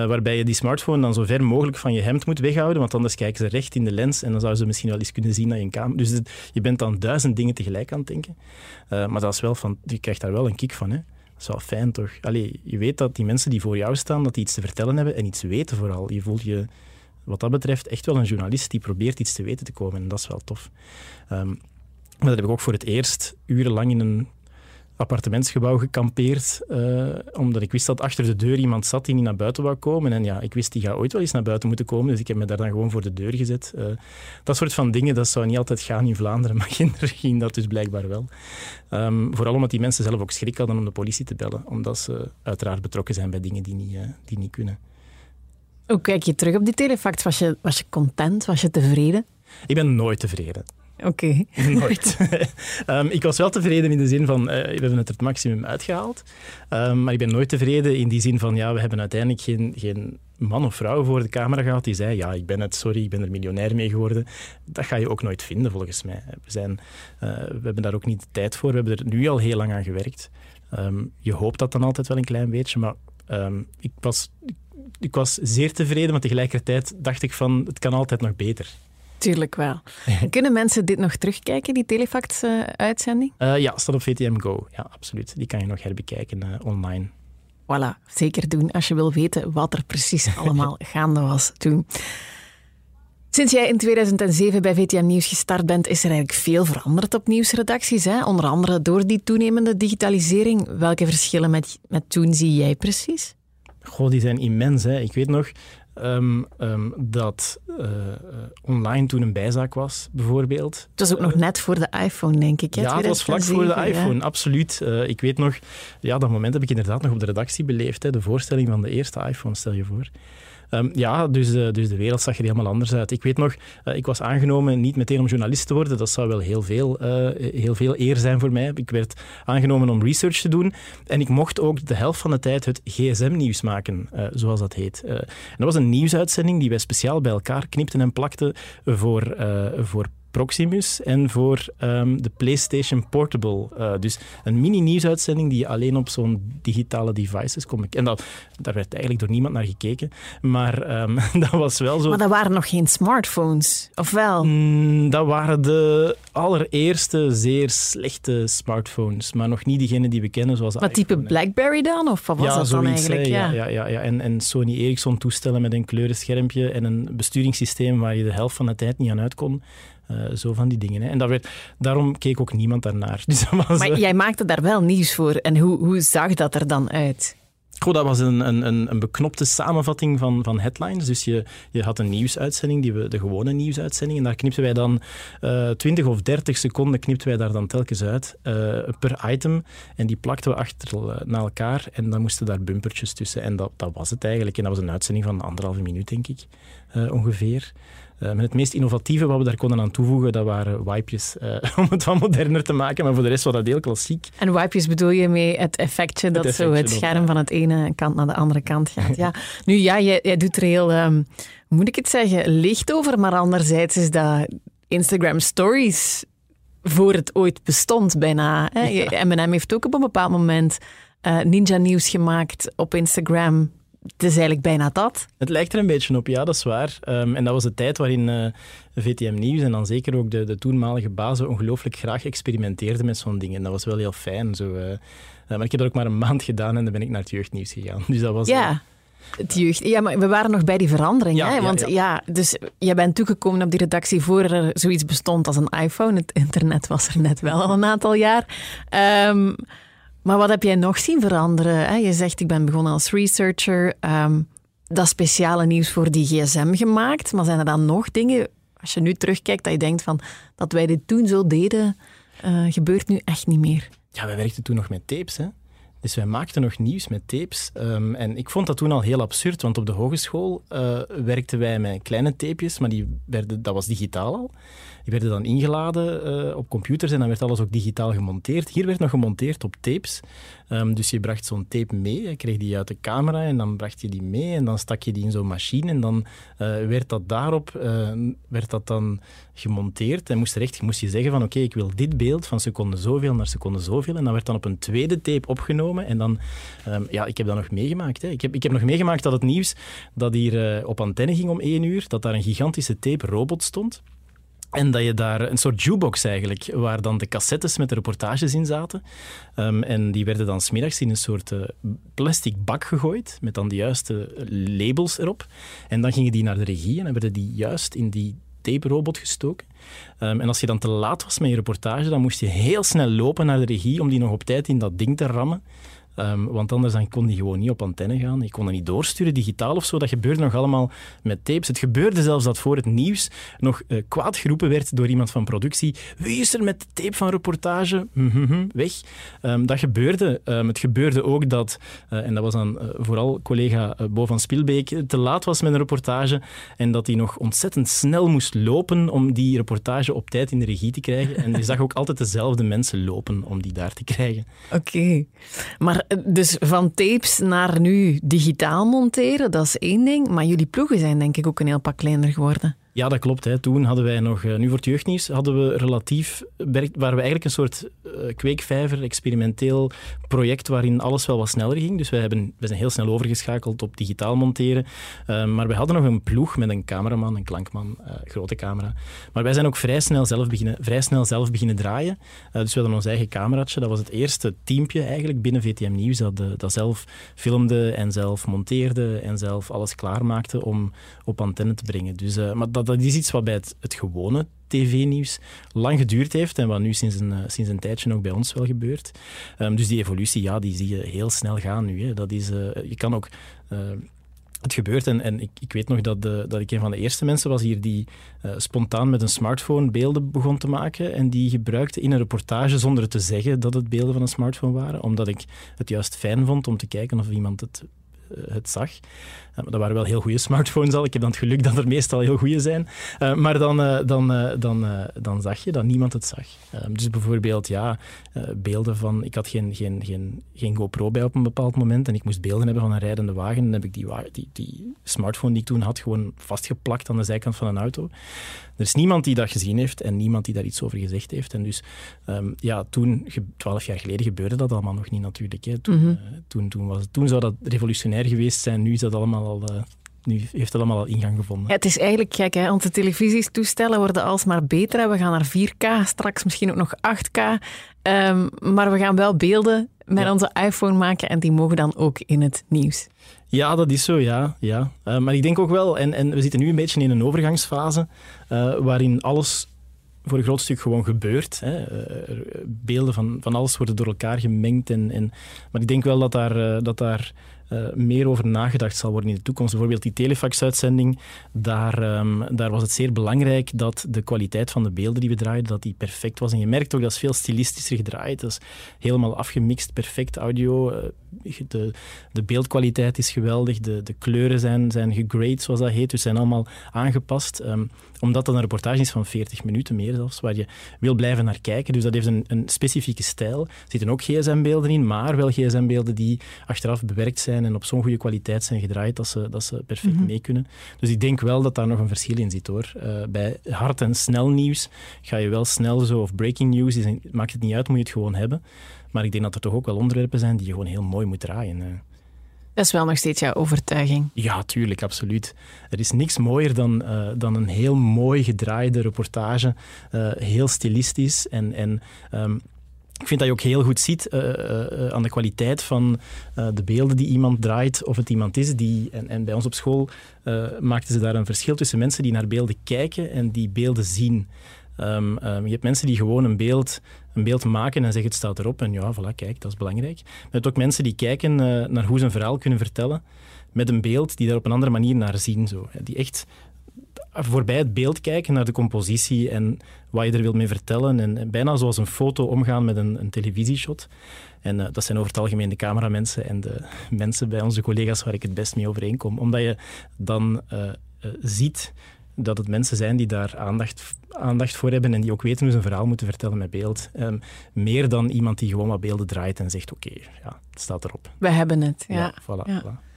waarbij je die smartphone dan zo ver mogelijk van je hemd moet weghouden, want anders kijken ze recht in de lens en dan zouden ze misschien wel eens kunnen zien dat je camera... Dus je bent dan duizend dingen tegelijk aan het denken. Uh, maar dat is wel van, je krijgt daar wel een kick van, hè. Dat is wel fijn, toch? Allee, je weet dat die mensen die voor jou staan, dat die iets te vertellen hebben en iets weten vooral. Je voelt je wat dat betreft echt wel een journalist die probeert iets te weten te komen. En dat is wel tof. Um, maar dat heb ik ook voor het eerst urenlang in een appartementsgebouw gekampeerd, uh, omdat ik wist dat achter de deur iemand zat die niet naar buiten wou komen. En ja, ik wist die gaat ooit wel eens naar buiten moeten komen, dus ik heb me daar dan gewoon voor de deur gezet. Uh, dat soort van dingen, dat zou niet altijd gaan in Vlaanderen, maar in ging dat dus blijkbaar wel. Um, vooral omdat die mensen zelf ook schrik hadden om de politie te bellen, omdat ze uiteraard betrokken zijn bij dingen die niet, uh, die niet kunnen. Hoe kijk je terug op die telefact? Was je, was je content? Was je tevreden? Ik ben nooit tevreden. Oké. Okay. Nooit. um, ik was wel tevreden in de zin van, uh, we hebben het het maximum uitgehaald. Um, maar ik ben nooit tevreden in die zin van, ja, we hebben uiteindelijk geen, geen man of vrouw voor de camera gehad die zei, ja, ik ben het, sorry, ik ben er miljonair mee geworden. Dat ga je ook nooit vinden, volgens mij. We, zijn, uh, we hebben daar ook niet de tijd voor. We hebben er nu al heel lang aan gewerkt. Um, je hoopt dat dan altijd wel een klein beetje, maar ik was ik was zeer tevreden, maar tegelijkertijd dacht ik van het kan altijd nog beter. Tuurlijk wel. Kunnen mensen dit nog terugkijken, die Telefact-uitzending? Uh, ja, staat op VTM Go. Ja, absoluut. Die kan je nog herbekijken uh, online. Voilà, zeker doen als je wil weten wat er precies allemaal gaande was toen. Sinds jij in 2007 bij VTM Nieuws gestart bent, is er eigenlijk veel veranderd op nieuwsredacties. Hè? Onder andere door die toenemende digitalisering. Welke verschillen met, met toen zie jij precies? Goh, die zijn immens. Hè. Ik weet nog ehm, ehm, dat uh, online toen een bijzaak was, bijvoorbeeld. Het was ook nog net voor de iPhone, denk ik. Hè? Ja, het was vlak voor de iPhone, absoluut. Uh, ik weet nog, ja, dat moment heb ik inderdaad nog op de redactie beleefd. Hè. De voorstelling van de eerste iPhone, stel je voor. Um, ja, dus, uh, dus de wereld zag er helemaal anders uit. Ik weet nog, uh, ik was aangenomen niet meteen om journalist te worden. Dat zou wel heel veel, uh, heel veel eer zijn voor mij. Ik werd aangenomen om research te doen. En ik mocht ook de helft van de tijd het gsm-nieuws maken, zoals dat heet. en dat was een nieuwsuitzending die wij speciaal bij elkaar knipten en plakten voor, voor Proximus en voor um, de PlayStation Portable. Uh, dus een mini-nieuwsuitzending die je alleen op zo'n digitale devices kon En dat, daar werd eigenlijk door niemand naar gekeken. Maar um, dat was wel zo... Maar dat waren nog geen smartphones, of wel? Mm, dat waren de allereerste zeer slechte smartphones. Maar nog niet diegene die we kennen, zoals Wat type Blackberry dan? Of wat was ja, dat dan eigenlijk? Ja, ja, ja, ja. En, en Sony Ericsson toestellen met een kleurenschermpje en een besturingssysteem waar je de helft van de tijd niet aan uit kon. Uh, zo van die dingen. Hè. En dat werd, daarom keek ook niemand daarnaar. Dus was, maar uh... jij maakte daar wel nieuws voor. En hoe, hoe zag dat er dan uit? Goh, dat was een, een, een beknopte samenvatting van, van headlines. Dus je, je had een nieuwsuitzending, die we, de gewone nieuwsuitzending. En daar knipten wij dan uh, 20 of 30 seconden knipten wij daar dan telkens uit uh, per item. En die plakten we achter uh, naar elkaar. En dan moesten daar bumpertjes tussen. En dat, dat was het eigenlijk. En dat was een uitzending van anderhalve minuut, denk ik, ongeveer. Uh, het meest innovatieve wat we daar konden aan toevoegen, dat waren wipejes, uh, om het wat moderner te maken. Maar voor de rest was dat heel klassiek. En wipejes bedoel je mee het effectje dat het zo het scherm op, van het ene kant naar de andere kant gaat. Ja. nu ja, jij, jij doet er heel, um, moet ik het zeggen, licht over. Maar anderzijds is dat Instagram Stories voor het ooit bestond bijna. Hè? Ja. M&M heeft ook op een bepaald moment uh, ninja nieuws gemaakt op Instagram het is eigenlijk bijna dat. Het lijkt er een beetje op, ja, dat is waar. Um, en dat was de tijd waarin uh, VTM Nieuws en dan zeker ook de, de toenmalige bazen ongelooflijk graag experimenteerden met zo'n dingen. En dat was wel heel fijn. Zo, uh, uh, maar ik heb dat ook maar een maand gedaan en dan ben ik naar het jeugdnieuws gegaan. Dus dat was... Ja. Het jeugd. Ja, maar we waren nog bij die verandering. Ja, hè? ja, Want ja. ja. dus jij bent toegekomen op die redactie voor er zoiets bestond als een iPhone. Het internet was er net wel al een aantal jaar. Um, maar wat heb jij nog zien veranderen? Je zegt, ik ben begonnen als researcher. Um, dat speciale nieuws voor die gsm gemaakt. Maar zijn er dan nog dingen, als je nu terugkijkt, dat je denkt van dat wij dit toen zo deden, uh, gebeurt nu echt niet meer? Ja, wij werkten toen nog met tapes, hè. Dus wij maakten nog nieuws met tapes. Um, en ik vond dat toen al heel absurd, want op de hogeschool uh, werkten wij met kleine tapejes, maar die werden, dat was digitaal al. Die werden dan ingeladen uh, op computers en dan werd alles ook digitaal gemonteerd. Hier werd nog gemonteerd op tapes. Um, dus je bracht zo'n tape mee, je kreeg die uit de camera en dan bracht je die mee en dan stak je die in zo'n machine en dan uh, werd dat daarop uh, werd dat dan gemonteerd en moest, er moest je zeggen van oké, ik wil dit beeld van seconde zoveel naar seconde zoveel en dan werd dan op een tweede tape opgenomen en dan, um, ja, ik heb dat nog meegemaakt. Hè. Ik, heb, ik heb nog meegemaakt dat het nieuws dat hier op antenne ging om één uur, dat daar een gigantische tape robot stond. En dat je daar een soort jukebox eigenlijk, waar dan de cassettes met de reportages in zaten. Um, en die werden dan smiddags in een soort uh, plastic bak gegooid, met dan de juiste labels erop. En dan gingen die naar de regie en dan werden die juist in die tape-robot gestoken. Um, en als je dan te laat was met je reportage, dan moest je heel snel lopen naar de regie om die nog op tijd in dat ding te rammen. Um, want anders dan kon die gewoon niet op antenne gaan. Je kon dat niet doorsturen, digitaal of zo. Dat gebeurde nog allemaal met tapes. Het gebeurde zelfs dat voor het nieuws nog uh, kwaad geroepen werd door iemand van productie. Wie is er met de tape van reportage? Mm -hmm, weg. Um, dat gebeurde. Um, het gebeurde ook dat, uh, en dat was dan uh, vooral collega Bo van Spielbeek, te laat was met een reportage en dat hij nog ontzettend snel moest lopen om die reportage op tijd in de regie te krijgen. En je zag ook altijd dezelfde mensen lopen om die daar te krijgen. Oké. Maar dus van tapes naar nu digitaal monteren, dat is één ding. Maar jullie ploegen zijn denk ik ook een heel pak kleiner geworden. Ja, dat klopt. Hè. Toen hadden wij nog, nu voor het jeugdnieuws, hadden we relatief, waren we eigenlijk een soort uh, kweekvijver, experimenteel project waarin alles wel wat sneller ging. Dus wij, hebben, wij zijn heel snel overgeschakeld op digitaal monteren. Uh, maar we hadden nog een ploeg met een cameraman, een klankman, grote camera. Maar wij zijn ook vrij snel zelf beginnen, vrij snel zelf beginnen draaien. dus we hadden ons eigen cameraatje. Dat was het eerste teampje eigenlijk binnen VTM Nieuws dat, dat zelf filmde en zelf monteerde en zelf alles klaarmaakte om op antenne te brengen. Dus, maar dat dat is iets wat bij het, gewone tv-nieuws lang geduurd heeft en wat nu sinds een, sinds een tijdje ook bij ons wel gebeurt. Ehm, dus die evolutie, ja, die zie je heel snel gaan nu. Hè. Dat is, je kan ook het gebeurt. En, en ik, ik weet nog dat, de, dat ik een van de eerste mensen was hier die spontaan met een smartphone beelden begon te maken. En die gebruikte in een reportage zonder te zeggen dat het beelden van een smartphone waren. Omdat ik het juist fijn vond om te kijken of iemand het eh, het zag. Uh, dat waren wel heel goede smartphones al. Ik heb dan het geluk dat er meestal heel goede zijn. Uh, maar dan, dan, dan, dan zag je dat niemand het zag. dus bijvoorbeeld, ja, beelden van... Ik had geen, geen, geen, geen GoPro bij op een bepaald moment en ik moest beelden hebben van een rijdende wagen. Dan heb ik die, die, die smartphone die ik toen had gewoon vastgeplakt aan de zijkant van een auto. Er is niemand die dat gezien heeft en niemand die daar iets over gezegd heeft. En dus um, ja, toen, twaalf jaar geleden, gebeurde dat allemaal nog niet natuurlijk. Hè. Toen, mm -hmm. uh, toen, toen, was, toen zou dat revolutionair geweest zijn. Nu is dat allemaal al... Uh, nu heeft dat allemaal al ingang gevonden. Ja, het is eigenlijk gek, hè? onze televisietoestellen worden alsmaar beter. We gaan naar 4K, straks misschien ook nog 8K. Um, maar we gaan wel beelden met ja. onze iPhone maken en die mogen dan ook in het nieuws. Ja, dat is zo, ja. ja. Uh, maar ik denk ook wel, en, en we zitten nu een beetje in een overgangsfase, uh, waarin alles voor een groot stuk gewoon gebeurt. Hè. Uh, beelden van, van alles worden door elkaar gemengd. En, en, maar ik denk wel dat daar, dat daar uh, meer over nagedacht zal worden in de toekomst. Bijvoorbeeld die telefax-uitzending, daar, um, daar was het zeer belangrijk dat de kwaliteit van de beelden die we draaiden, dat die perfect was. En je merkt ook dat is veel stilistischer gedraaid. Dat is helemaal afgemixt, perfect audio. Uh, de, de beeldkwaliteit is geweldig, de, de kleuren zijn, zijn gegrade, zoals dat heet, dus zijn allemaal aangepast. Um, omdat dat een reportage is van 40 minuten meer zelfs, waar je wil blijven naar kijken. Dus dat heeft een, een specifieke stijl. Er zitten ook gsm-beelden in, maar wel gsm-beelden die achteraf bewerkt zijn en op zo'n goede kwaliteit zijn gedraaid dat ze, dat ze perfect mm -hmm. mee kunnen. Dus ik denk wel dat daar nog een verschil in zit hoor. Uh, bij hard en snel nieuws ga je wel snel zo, of breaking news, is, maakt het niet uit, moet je het gewoon hebben. Maar ik denk dat er toch ook wel onderwerpen zijn die je gewoon heel mooi moet draaien. Uh. Dat is wel nog steeds jouw overtuiging. Ja, tuurlijk, absoluut. Er is niks mooier dan, uh, dan een heel mooi gedraaide reportage. Uh, heel stilistisch. En, en um, ik vind dat je ook heel goed ziet uh, aan de kwaliteit van de beelden die iemand draait, of het iemand is die. En, en bij ons op school maakten ze daar een verschil tussen mensen die naar beelden kijken en die beelden zien. Um, um, je hebt mensen die gewoon een beeld, een beeld maken en zeggen het staat erop en ja, voilà, kijk, dat is belangrijk. Maar je hebt ook mensen die kijken naar hoe ze een verhaal kunnen vertellen met een beeld die daar op een andere manier naar zien. Zo. Die echt voorbij het beeld kijken naar de compositie en wat je er wilt mee vertellen. En, en bijna zoals een foto omgaan met een, een televisieshot. En uh, dat zijn over het algemeen de cameramensen en de mensen bij onze collega's waar ik het best mee overeenkom. Omdat je dan uh, uh, ziet dat het mensen zijn die daar aandacht, aandacht voor hebben en die ook weten hoe ze een verhaal moeten vertellen met beeld. Um, meer dan iemand die gewoon wat beelden draait en zegt, oké, okay, ja, het staat erop. We hebben het, ja. ja, voilà, ja. voilà.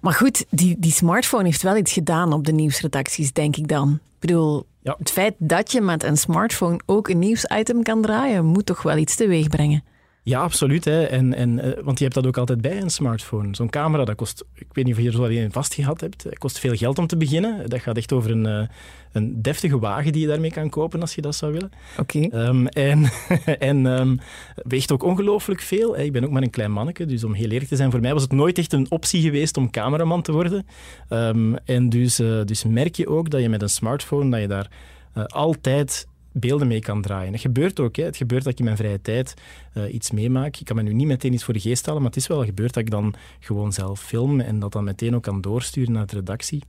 Maar goed, die, die smartphone heeft wel iets gedaan op de nieuwsredacties, denk ik dan. Ik bedoel, ja. het feit dat je met een smartphone ook een nieuwsitem kan draaien, moet toch wel iets teweeg brengen. Ja, absoluut. Hè. En, en, want je hebt dat ook altijd bij een smartphone. Zo'n camera, dat kost, ik weet niet of je er zo een vastgehad hebt, dat kost veel geld om te beginnen. Dat gaat echt over een, een deftige wagen die je daarmee kan kopen als je dat zou willen. Oké. Okay. Um, en en um, weegt ook ongelooflijk veel. Ik ben ook maar een klein manneke, dus om heel eerlijk te zijn, voor mij was het nooit echt een optie geweest om cameraman te worden. Um, en dus, dus merk je ook dat je met een smartphone, dat je daar uh, altijd beelden mee kan draaien. Het gebeurt ook. Hè. Het gebeurt dat ik in mijn vrije tijd uh, iets meemaak. Ik kan me nu niet meteen iets voor de geest halen, maar het is wel gebeurd dat ik dan gewoon zelf film en dat dan meteen ook kan doorsturen naar de redactie.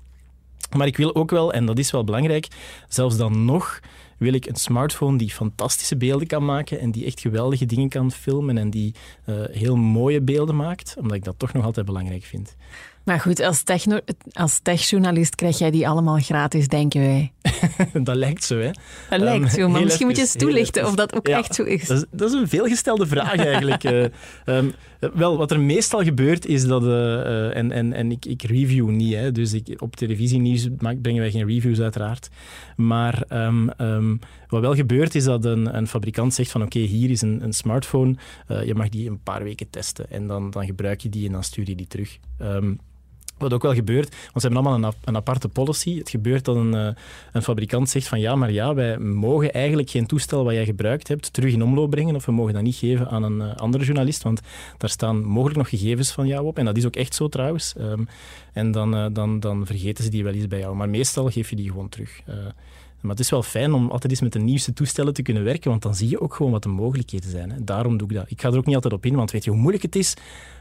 Maar ik wil ook wel, en dat is wel belangrijk, zelfs dan nog wil ik een smartphone die fantastische beelden kan maken en die echt geweldige dingen kan filmen en die uh, heel mooie beelden maakt, omdat ik dat toch nog altijd belangrijk vind. Maar goed, als, techno, als techjournalist krijg jij die allemaal gratis, denken wij. dat lijkt zo, hè? Dat um, lijkt zo, maar misschien even, moet je eens toelichten of dat ook ja, echt zo is. Dat, is. dat is een veelgestelde vraag eigenlijk. uh, um, wel, wat er meestal gebeurt is dat... Uh, en en, en ik, ik review niet, hè, dus ik, op televisienieuws brengen wij geen reviews uiteraard. Maar um, wat wel gebeurt is dat een, een fabrikant zegt van oké, okay, hier is een, een smartphone, uh, je mag die een paar weken testen en dan, dan gebruik je die en dan stuur je die terug. Wat ook wel gebeurt, want ze hebben allemaal een, een aparte policy. Het gebeurt dat een, uh, een, fabrikant zegt van ja, maar ja, wij mogen eigenlijk geen toestel wat jij gebruikt hebt terug in omloop brengen of we mogen dat niet geven aan een uh, andere journalist, want daar staan mogelijk nog gegevens van jou op. En dat is ook echt zo trouwens. Um, en dan, uh, dan, dan vergeten ze die wel eens bij jou. Maar meestal geef je die gewoon terug. Maar het is wel fijn om altijd eens met de nieuwste toestellen te kunnen werken, want dan zie je ook gewoon wat de mogelijkheden zijn. Hè. Daarom doe ik dat. Ik ga er ook niet altijd op in, want weet je hoe moeilijk het is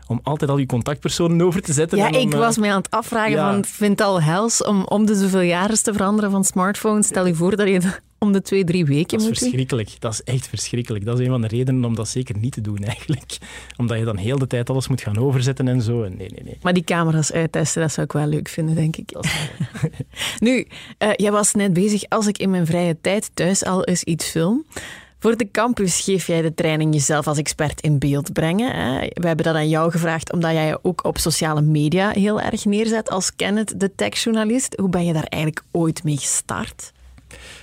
om altijd al je contactpersonen over te zetten. Ja, om, ik eh, was mij aan het afvragen, ja. van, vind het al hels om om de zoveel jaren te veranderen van smartphone. Stel je voor dat je om de twee, drie weken Dat is verschrikkelijk. Dat is echt verschrikkelijk. Dat is een van de redenen om dat zeker niet te doen, eigenlijk. Omdat je dan heel de tijd alles moet gaan overzetten en zo. En nee, nee, nee. Maar die camera's uittesten, dat zou ik wel leuk vinden, denk ik. Dat is Nu, eh, jij was net bezig, als ik in mijn vrije tijd thuis al eens iets film. Voor de campus geef jij de training jezelf als expert in beeld brengen. Hè? We hebben dat aan jou gevraagd omdat jij je ook op sociale media heel erg neerzet als Kenneth, de techjournalist. Hoe ben je daar eigenlijk ooit mee gestart?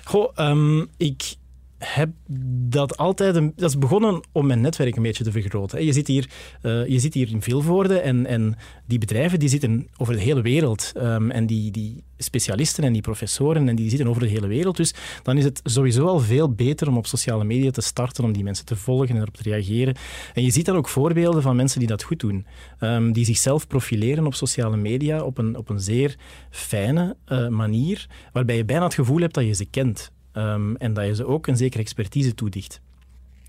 Goh, ehm, ik heb dat altijd... Dat is begonnen om mijn netwerk een beetje te vergroten. Je zit hier, eh, je zit hier in Vilvoorde en, en die bedrijven die zitten over de hele wereld. Ehm, en die, die specialisten en die professoren en die zitten over de hele wereld. Dus dan is het sowieso al veel beter om op sociale media te starten, om die mensen te volgen en erop te reageren. En je ziet dan ook voorbeelden van mensen die dat goed doen. Ehm, die zichzelf profileren op sociale media op een, op een zeer fijne eh, manier, waarbij je bijna het gevoel hebt dat je ze kent. Ehm, en dat je ze ook een zekere expertise toedicht.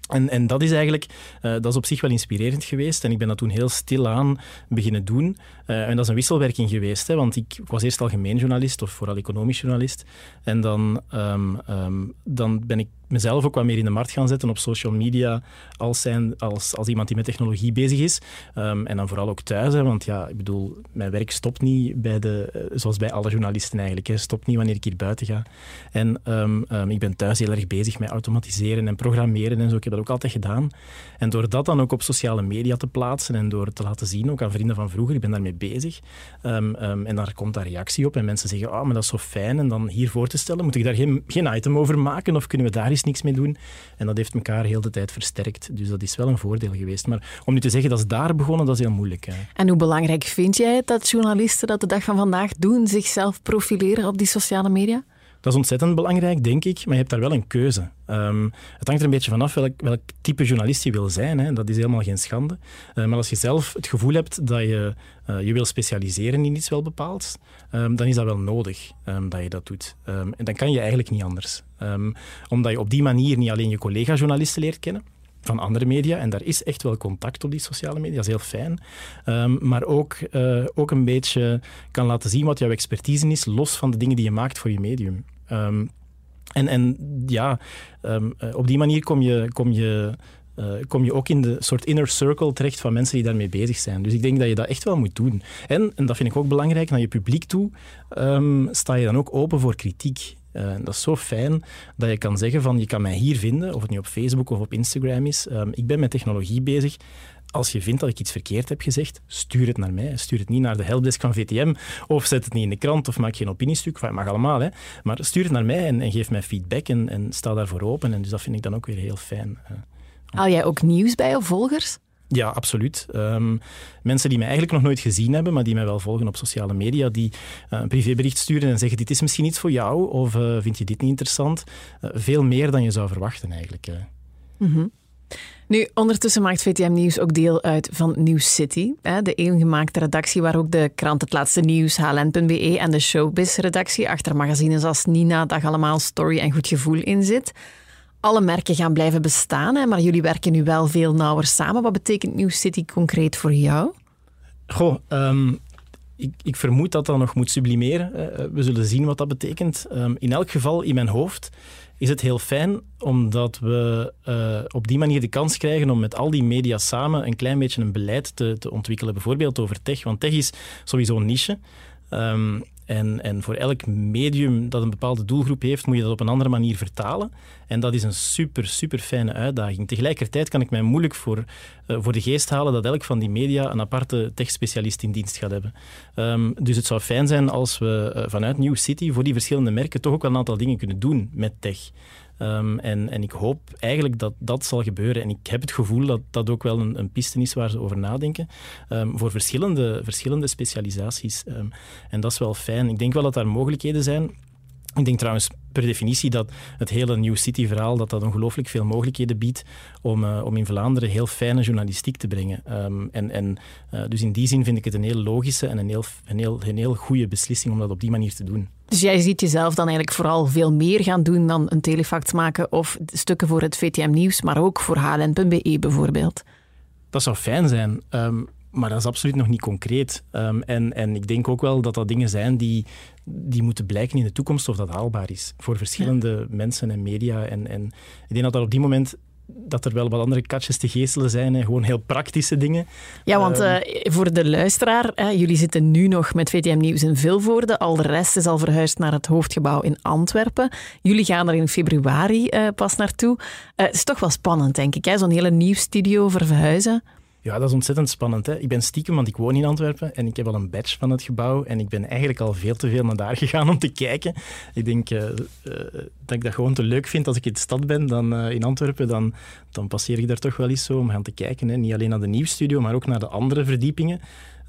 En, en dat is eigenlijk, eh, dat is op zich wel inspirerend geweest. En ik ben dat toen heel stilaan beginnen doen. Eh, en dat is een wisselwerking geweest, hè, want ik, ik was eerst algemeen journalist, of vooral economisch journalist. En dan, ehm, ehm, dan ben ik mezelf ook wat meer in de markt gaan zetten op social media als, zijn, als, als iemand die met technologie bezig is. Ehm, en dan vooral ook thuis, hè, want ja, ik bedoel, mijn werk stopt niet bij de, eh, zoals bij alle journalisten eigenlijk. Hè, stopt niet wanneer ik hier buiten ga. En ik ben thuis heel erg bezig met automatiseren en programmeren en zo. Ik heb dat ook altijd gedaan. En door dat dan ook op sociale media te plaatsen en door te laten zien, ook aan vrienden van vroeger, ik ben daarmee bezig. Ehm, ehm, en daar komt daar reactie op en mensen zeggen, oh, maar dat is zo fijn. En dan hier voor te stellen, moet ik daar geen, geen item over maken of kunnen we daar eens niks mee doen? En dat heeft elkaar heel de tijd versterkt. Dus dat is wel een voordeel geweest. Maar om nu te zeggen dat is daar begonnen, dat is heel moeilijk. Hè. En hoe belangrijk vind jij het dat journalisten dat de dag van vandaag doen, zichzelf profileren op die sociale media? Dat is ontzettend belangrijk, denk ik, maar je hebt daar wel een keuze. Ehm, het hangt er een beetje vanaf welk, welk type journalist je wil zijn. Hè. Dat is helemaal geen schande. Eh, maar als je zelf het gevoel hebt dat je eh, je wil specialiseren in iets wel bepaald, ehm, dan is dat wel nodig ehm, dat je dat doet. En dan kan je eigenlijk niet anders. Omdat je op die manier niet alleen je collega-journalisten leert kennen, van andere media. En daar is echt wel contact op die sociale media, dat is heel fijn. Ehm, maar ook, eh, ook een beetje kan laten zien wat jouw expertise is, los van de dingen die je maakt voor je medium. Ehm, en, en ja, ehm, eh, op die manier kom je, kom, je, eh, kom je ook in de soort inner circle terecht van mensen die daarmee bezig zijn. Dus ik denk dat je dat echt wel moet doen. En, en dat vind ik ook belangrijk, naar je publiek toe sta je dan ook open voor kritiek. Eh, dat is zo fijn dat je kan zeggen van je kan mij hier vinden, of het nu op Facebook of op Instagram is. Ehm, ik ben met technologie bezig. Als je vindt dat ik iets verkeerd heb gezegd, stuur het naar mij. Stuur het niet naar de helpdesk van VTM of zet het niet in de krant of maak geen opiniestuk. Enfin, mag allemaal, hè. maar stuur het naar mij en, en geef mij feedback en, en sta daarvoor open. En dus dat vind ik dan ook weer heel fijn. eh. Haal jij ook nieuws bij of volgers? Ja, absoluut. Ehm, mensen die mij eigenlijk nog nooit gezien hebben, maar die mij wel volgen op sociale media, die eh, een privébericht sturen en zeggen dit is misschien iets voor jou of eh, vind je dit niet interessant? Eh, veel meer dan je zou verwachten eigenlijk. eh. Nu, ondertussen maakt VTM Nieuws ook deel uit van Nieuws City, hè, de eengemaakte redactie waar ook de krant Het Laatste Nieuws, HLN.be en de Showbiz-redactie achter magazines als Nina, Dag Allemaal, Story en Goed Gevoel in zit. Alle merken gaan blijven bestaan, hè, maar jullie werken nu wel veel nauwer samen. Wat betekent Nieuws City concreet voor jou? Goh, ehm, ik, ik vermoed dat dat nog moet sublimeren. Eh, We zullen zien wat dat betekent. Ehm, in elk geval, in mijn hoofd, is het heel fijn omdat we eh, op die manier de kans krijgen om met al die media samen een klein beetje een beleid te, te ontwikkelen. Bijvoorbeeld over tech, want tech is sowieso een niche. Ehm, en, en voor elk medium dat een bepaalde doelgroep heeft, moet je dat op een andere manier vertalen. En dat is een super, super fijne uitdaging. Tegelijkertijd kan ik mij moeilijk voor, eh, voor de geest halen dat elk van die media een aparte tech-specialist in dienst gaat hebben. Ehm, dus het zou fijn zijn als we eh, vanuit New City voor die verschillende merken toch ook wel een aantal dingen kunnen doen met tech. Ehm, en, en ik hoop eigenlijk dat dat zal gebeuren. En ik heb het gevoel dat dat ook wel een, een piste is waar ze over nadenken. ehm, voor verschillende, verschillende specialisaties. Ehm, en dat is wel fijn. Ik denk wel dat daar mogelijkheden zijn. Ik denk trouwens per definitie dat het hele New City-verhaal dat dat ongelooflijk veel mogelijkheden biedt om, uh, om in Vlaanderen heel fijne journalistiek te brengen. En, en, uh, dus in die zin vind ik het een heel logische en een heel, een, heel, een heel goede beslissing om dat op die manier te doen. Dus jij ziet jezelf dan eigenlijk vooral veel meer gaan doen dan een telefact maken of stukken voor het VTM Nieuws, maar ook voor HLN.be bijvoorbeeld? Dat zou fijn zijn. Um, maar dat is absoluut nog niet concreet. Um, en, en ik denk ook wel dat dat dingen zijn die, die moeten blijken in de toekomst of dat haalbaar is. Voor verschillende ja. mensen en media. En, en ik denk dat er op die moment dat er wel wat andere katjes te geestelen zijn. Hè. Gewoon heel praktische dingen. Ja, want uh, voor de luisteraar, hè, jullie zitten nu nog met VTM Nieuws in Vilvoorde. Al de rest is al verhuisd naar het hoofdgebouw in Antwerpen. Jullie gaan er in februari uh, pas naartoe. Uh, het is toch wel spannend, denk ik. Zo'n hele nieuwsstudio verhuizen. Ja, dat is ontzettend spannend. Hè? Ik ben stiekem, want ik woon in Antwerpen en ik heb al een badge van het gebouw en ik ben eigenlijk al veel te veel naar daar gegaan om te kijken. Ik denk uh, uh, dat ik dat gewoon te leuk vind als ik in de stad ben dan uh, in Antwerpen. Dan, dan passeer ik daar toch wel eens zo om gaan te kijken. Hè? Niet alleen naar de nieuwsstudio, maar ook naar de andere verdiepingen.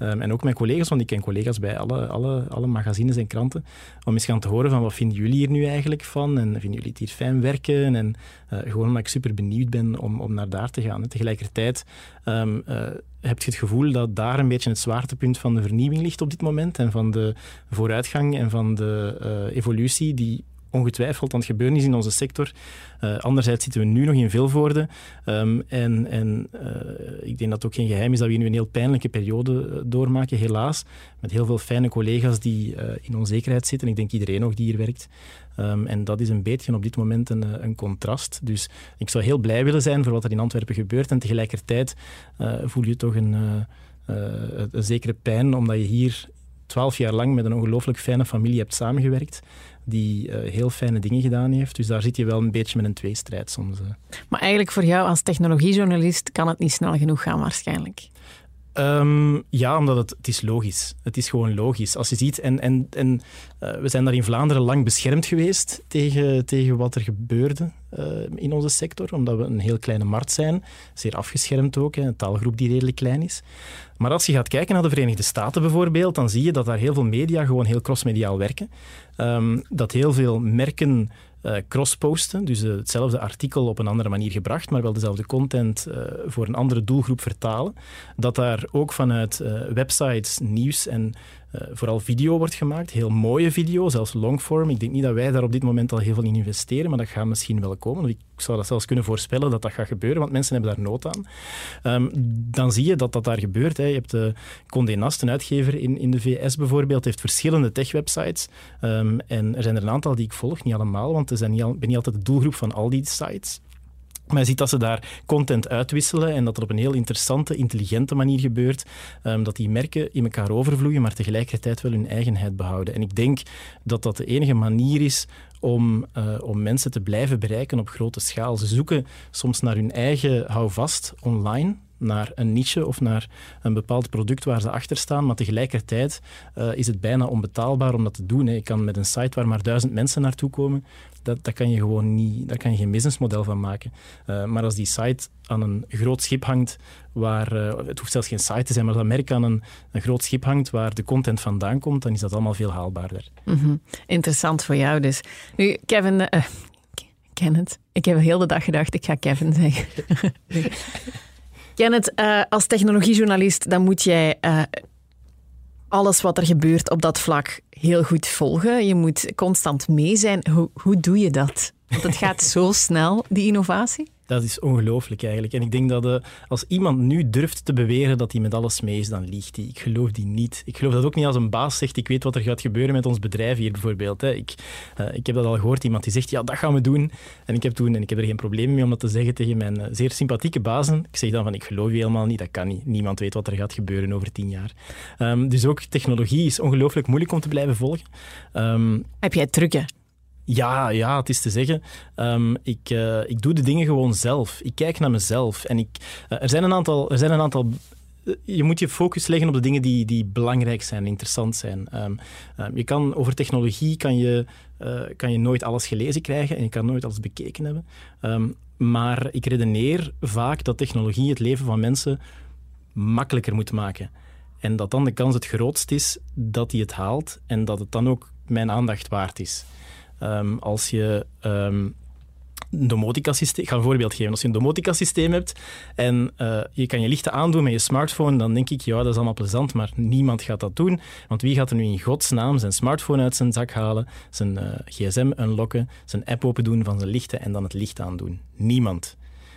Um, en ook mijn collega's, want ik ken collega's bij alle, alle, alle magazines en kranten, om eens gaan te horen van wat vinden jullie hier nu eigenlijk van en vinden jullie het hier fijn werken en uh, gewoon omdat ik super benieuwd ben om, om naar daar te gaan. Tegelijkertijd um, uh, heb je het gevoel dat daar een beetje het zwaartepunt van de vernieuwing ligt op dit moment en van de vooruitgang en van de uh, evolutie die ongetwijfeld aan het gebeuren is in onze sector. Uh, anderzijds zitten we nu nog in Vilvoorde. Um, en en uh, ik denk dat het ook geen geheim is dat we nu een heel pijnlijke periode doormaken, helaas. Met heel veel fijne collega's die in onzekerheid zitten. Ik denk iedereen nog die hier werkt. Um, en dat is een beetje op dit moment een, een, contrast. Dus ik zou heel blij willen zijn voor wat er in Antwerpen gebeurt. En tegelijkertijd voel je toch een, een zekere pijn, omdat je hier twaalf jaar lang met een ongelooflijk fijne familie hebt samengewerkt die uh, heel fijne dingen gedaan heeft. Dus daar zit je wel een beetje met een tweestrijd soms. Uh. Maar eigenlijk voor jou als technologiejournalist kan het niet snel genoeg gaan waarschijnlijk. Um, ja, omdat het, het is logisch. Het is gewoon logisch. Als je ziet, en, en, en uh, we zijn daar in Vlaanderen lang beschermd geweest tegen, tegen wat er gebeurde uh, in onze sector, omdat we een heel kleine markt zijn, zeer afgeschermd ook, een taalgroep die redelijk klein is. Maar als je gaat kijken naar de Verenigde Staten bijvoorbeeld, dan zie je dat daar heel veel media gewoon heel crossmediaal werken. Um, dat heel veel merken uh, crossposten, dus uh, hetzelfde artikel op een andere manier gebracht, maar wel dezelfde content uh, voor een andere doelgroep vertalen. Dat daar ook vanuit websites nieuws en vooral video wordt gemaakt. Heel mooie video, zelfs longform. Ik denk niet dat wij daar op dit moment al heel veel in investeren, maar dat gaat misschien wel komen. Ik zou dat zelfs kunnen voorspellen dat dat gaat gebeuren, want mensen hebben daar nood aan. Um, dan zie je dat dat daar gebeurt. Hè. Je hebt de Condé Nast, een uitgever in, in de VS bijvoorbeeld, heeft verschillende tech-websites. Um, en er zijn er een aantal die ik volg, niet allemaal, want ik ben niet altijd de doelgroep van al die sites. Maar je ziet dat ze daar content uitwisselen en dat het op een heel interessante, intelligente manier gebeurt. Um, dat die merken in elkaar overvloeien, maar tegelijkertijd wel hun eigenheid behouden. En ik denk dat dat de enige manier is om, uh, om mensen te blijven bereiken op grote schaal. Ze zoeken soms naar hun eigen houvast online naar een niche of naar een bepaald product waar ze achter staan, maar tegelijkertijd uh, is het bijna onbetaalbaar om dat te doen. Hè. Je kan met een site waar maar duizend mensen naartoe komen, dat, dat kan je gewoon niet, daar kan je geen businessmodel van maken. Uh, maar als die site aan een groot schip hangt, waar, uh, het hoeft zelfs geen site te zijn, maar als dat merk aan een, een groot schip hangt waar de content vandaan komt, dan is dat allemaal veel haalbaarder. Mm -hmm. Interessant voor jou dus. Nu, Kevin, uh, Kenneth, ik heb heel de dag gedacht, ik ga Kevin zeggen. Kenneth, uh, als technologiejournalist, dan moet jij uh, alles wat er gebeurt op dat vlak heel goed volgen. Je moet constant mee zijn. Hoe, hoe doe je dat? Want het gaat zo snel, die innovatie. Dat is ongelooflijk eigenlijk. En ik denk dat uh, als iemand nu durft te beweren dat hij met alles mee is, dan liegt hij. Ik geloof die niet. Ik geloof dat ook niet als een baas zegt, ik weet wat er gaat gebeuren met ons bedrijf hier bijvoorbeeld. Hè. Ik, uh, ik heb dat al gehoord, iemand die zegt, ja, dat gaan we doen. En ik heb toen, en ik heb er geen probleem mee om dat te zeggen tegen mijn uh, zeer sympathieke bazen. Ik zeg dan van, ik geloof je helemaal niet, dat kan niet. Niemand weet wat er gaat gebeuren over tien jaar. Um, dus ook technologie is ongelooflijk moeilijk om te blijven volgen. Um, heb jij trucken? Ja, ja, het is te zeggen. Um, ik, uh, ik doe de dingen gewoon zelf. Ik kijk naar mezelf. En ik, uh, er zijn een aantal. Er zijn een aantal je moet je focus leggen op de dingen die, die belangrijk zijn, interessant zijn. Um, um, je kan, over technologie kan je, kan je nooit alles gelezen krijgen en je kan nooit alles bekeken hebben. Maar ik redeneer vaak dat technologie het leven van mensen makkelijker moet maken. En dat dan de kans het grootst is dat hij het haalt en dat het dan ook mijn aandacht waard is. Ehm, als je ehm, een domotica-systeem... Ik ga een voorbeeld geven. Als je een domotica-systeem hebt en uh, je kan je lichten aandoen met je smartphone, dan denk ik, ja, dat is allemaal plezant, maar niemand gaat dat doen. Want wie gaat er nu in godsnaam zijn smartphone uit zijn zak halen, zijn uh, gsm unlocken, zijn app open doen van zijn lichten en dan het licht aandoen? Niemand.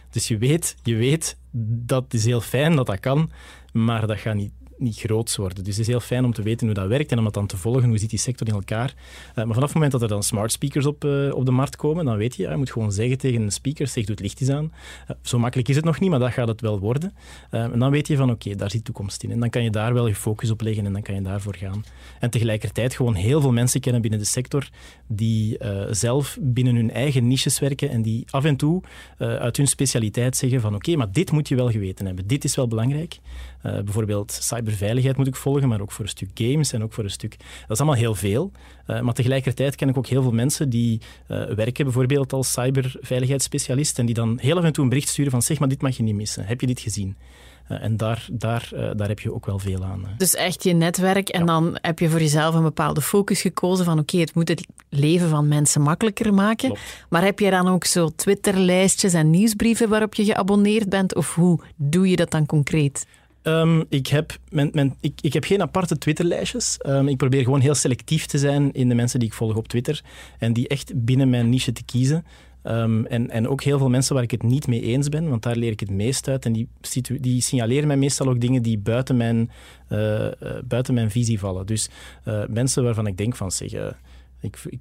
Dus je weet, je weet, dat is heel fijn dat dat kan, maar dat gaat niet niet groots worden. Dus het is heel fijn om te weten hoe dat werkt en om dat dan te volgen. Hoe zit die sector in elkaar? Uh, maar vanaf het moment dat er dan smart speakers op, uh, op de markt komen, dan weet je, je moet gewoon zeggen tegen een speaker, zeg, doe het licht eens aan. Uh, zo makkelijk is het nog niet, maar dat gaat het wel worden. en dan weet je van, oké, daar zit toekomst in. En dan kan je daar wel je focus op leggen en dan kan je daarvoor gaan. En tegelijkertijd gewoon heel veel mensen kennen binnen de sector die zelf binnen hun eigen niches werken en die af en toe uit hun specialiteit zeggen van, oké, maar dit moet je wel geweten hebben. Dit is wel belangrijk. Bijvoorbeeld cyber cyberveiligheid moet ik volgen, maar ook voor een stuk games en ook voor een stuk... Dat is allemaal heel veel. Uh, maar tegelijkertijd ken ik ook heel veel mensen die uh, werken bijvoorbeeld als cyberveiligheidsspecialist en die dan heel af en toe een bericht sturen van zeg maar, dit mag je niet missen. Heb je dit gezien? En daar, daar, daar heb je ook wel veel aan. Dus echt je netwerk en ja. dan heb je voor jezelf een bepaalde focus gekozen van oké, okay, het moet het leven van mensen makkelijker maken. Klopt. Maar heb je dan ook zo Twitterlijstjes en nieuwsbrieven waarop je geabonneerd bent? Of hoe doe je dat dan concreet? Um, ik, heb ik, ik, heb geen aparte Twitterlijstjes. Um, ik probeer gewoon heel selectief te zijn in de mensen die ik volg op Twitter. En die echt binnen mijn niche te kiezen. Um, en, en ook heel veel mensen waar ik het niet mee eens ben, want daar leer ik het meest uit. En die, die signaleren mij meestal ook dingen die buiten mijn, uh, uh, buiten mijn visie vallen. Dus uh, mensen waarvan ik denk van, zeg ik, ik,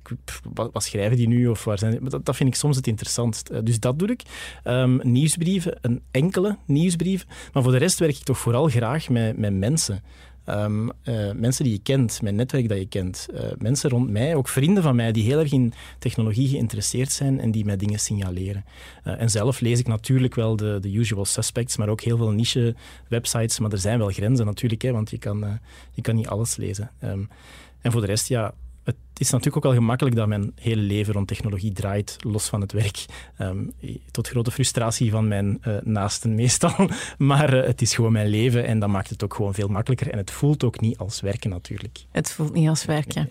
wat, schrijven die nu? Of waar zijn dat, vind ik soms het interessantst. Eh, dus dat doe ik. Um, nieuwsbrieven, een enkele nieuwsbrief. Maar voor de rest werk ik toch vooral graag met, met mensen. Um, uh, mensen die je kent, mijn netwerk dat je kent. Uh, mensen rond mij, ook vrienden van mij, die heel erg in technologie geïnteresseerd zijn en die mij dingen signaleren. En zelf lees ik natuurlijk wel de, de usual suspects, maar ook heel veel niche-websites. Maar er zijn wel grenzen natuurlijk, hè, want je kan, je kan niet alles lezen. Um, en voor de rest, ja, het is natuurlijk ook wel gemakkelijk dat mijn hele leven rond technologie draait, los van het werk. Um, tot grote frustratie van mijn uh, naasten meestal. Maar uh, het is gewoon mijn leven en dat maakt het ook gewoon veel makkelijker. En het voelt ook niet als werken natuurlijk. Het voelt niet als werken.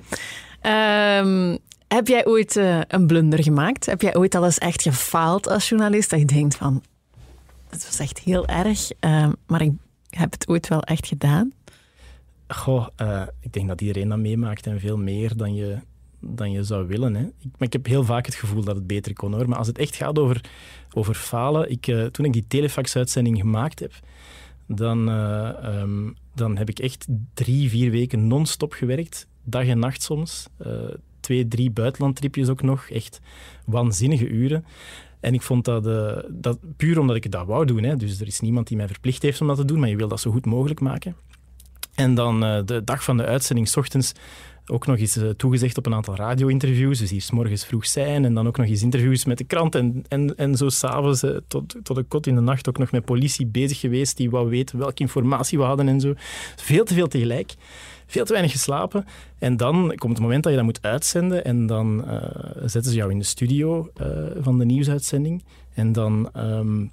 Um, heb jij ooit uh, een blunder gemaakt? Heb jij ooit al eens echt gefaald als journalist? Dat je denkt van, het was echt heel erg, maar ik heb het ooit wel echt gedaan? Goh, uh, ik denk dat iedereen dat meemaakt en veel meer dan je, dan je zou willen. Hè. Ik, ik heb heel vaak het gevoel dat het beter kon hoor. Maar als het echt gaat over, over falen, ik, uh, toen ik die telefax-uitzending gemaakt heb, dan, uh, um, dan heb ik echt drie, vier weken non-stop gewerkt. Dag en nacht soms. twee, drie buitenlandtripjes ook nog. Echt waanzinnige uren. En ik vond dat, dat puur omdat ik dat wou doen. Hè. Dus er is niemand die mij verplicht heeft om dat te doen, maar je wil dat zo goed mogelijk maken. En dan uh, de dag van de uitzending, s ochtends, ook nog eens uh, toegezegd op een aantal radio-interviews. Dus hier morgens vroeg zijn en dan ook nog eens interviews met de krant. En, en, en zo s'avonds uh, tot, tot de kot in de nacht ook nog met politie bezig geweest die wou weten welke informatie we hadden en zo. Veel te veel tegelijk. Veel te weinig geslapen. En dan komt het moment dat je dat moet uitzenden en dan zetten ze jou in de studio van de nieuwsuitzending. En dan, um,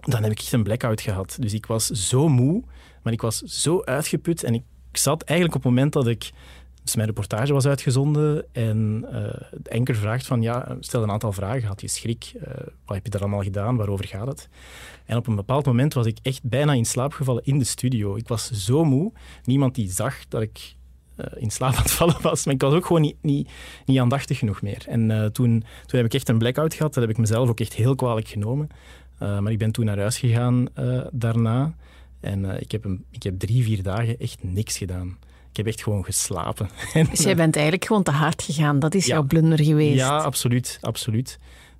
dan heb ik echt een blackout gehad. Dus ik was zo moe maar ik was zo uitgeput en ik zat eigenlijk op het moment dat ik dus mijn reportage was uitgezonden en uh, de enker vraagt van, ja, stel een aantal vragen. Had je schrik? Uh, wat heb je daar allemaal gedaan? Waarover gaat het? En op een bepaald moment was ik echt bijna in slaap gevallen in de studio. Ik was zo moe. Niemand die zag dat ik uh, in slaap aan het vallen was. Maar ik was ook gewoon niet, niet, niet aandachtig genoeg meer. En toen, toen heb ik echt een blackout gehad. Dat heb ik mezelf ook echt heel kwalijk genomen. maar ik ben toen naar huis gegaan daarna. En uh, ik, heb een, ik heb drie, vier dagen echt niks gedaan. Ik heb echt gewoon geslapen. Dus jij bent eigenlijk gewoon te hard gegaan. Dat is ja. jouw blunder geweest. Ja, absoluut. absoluut.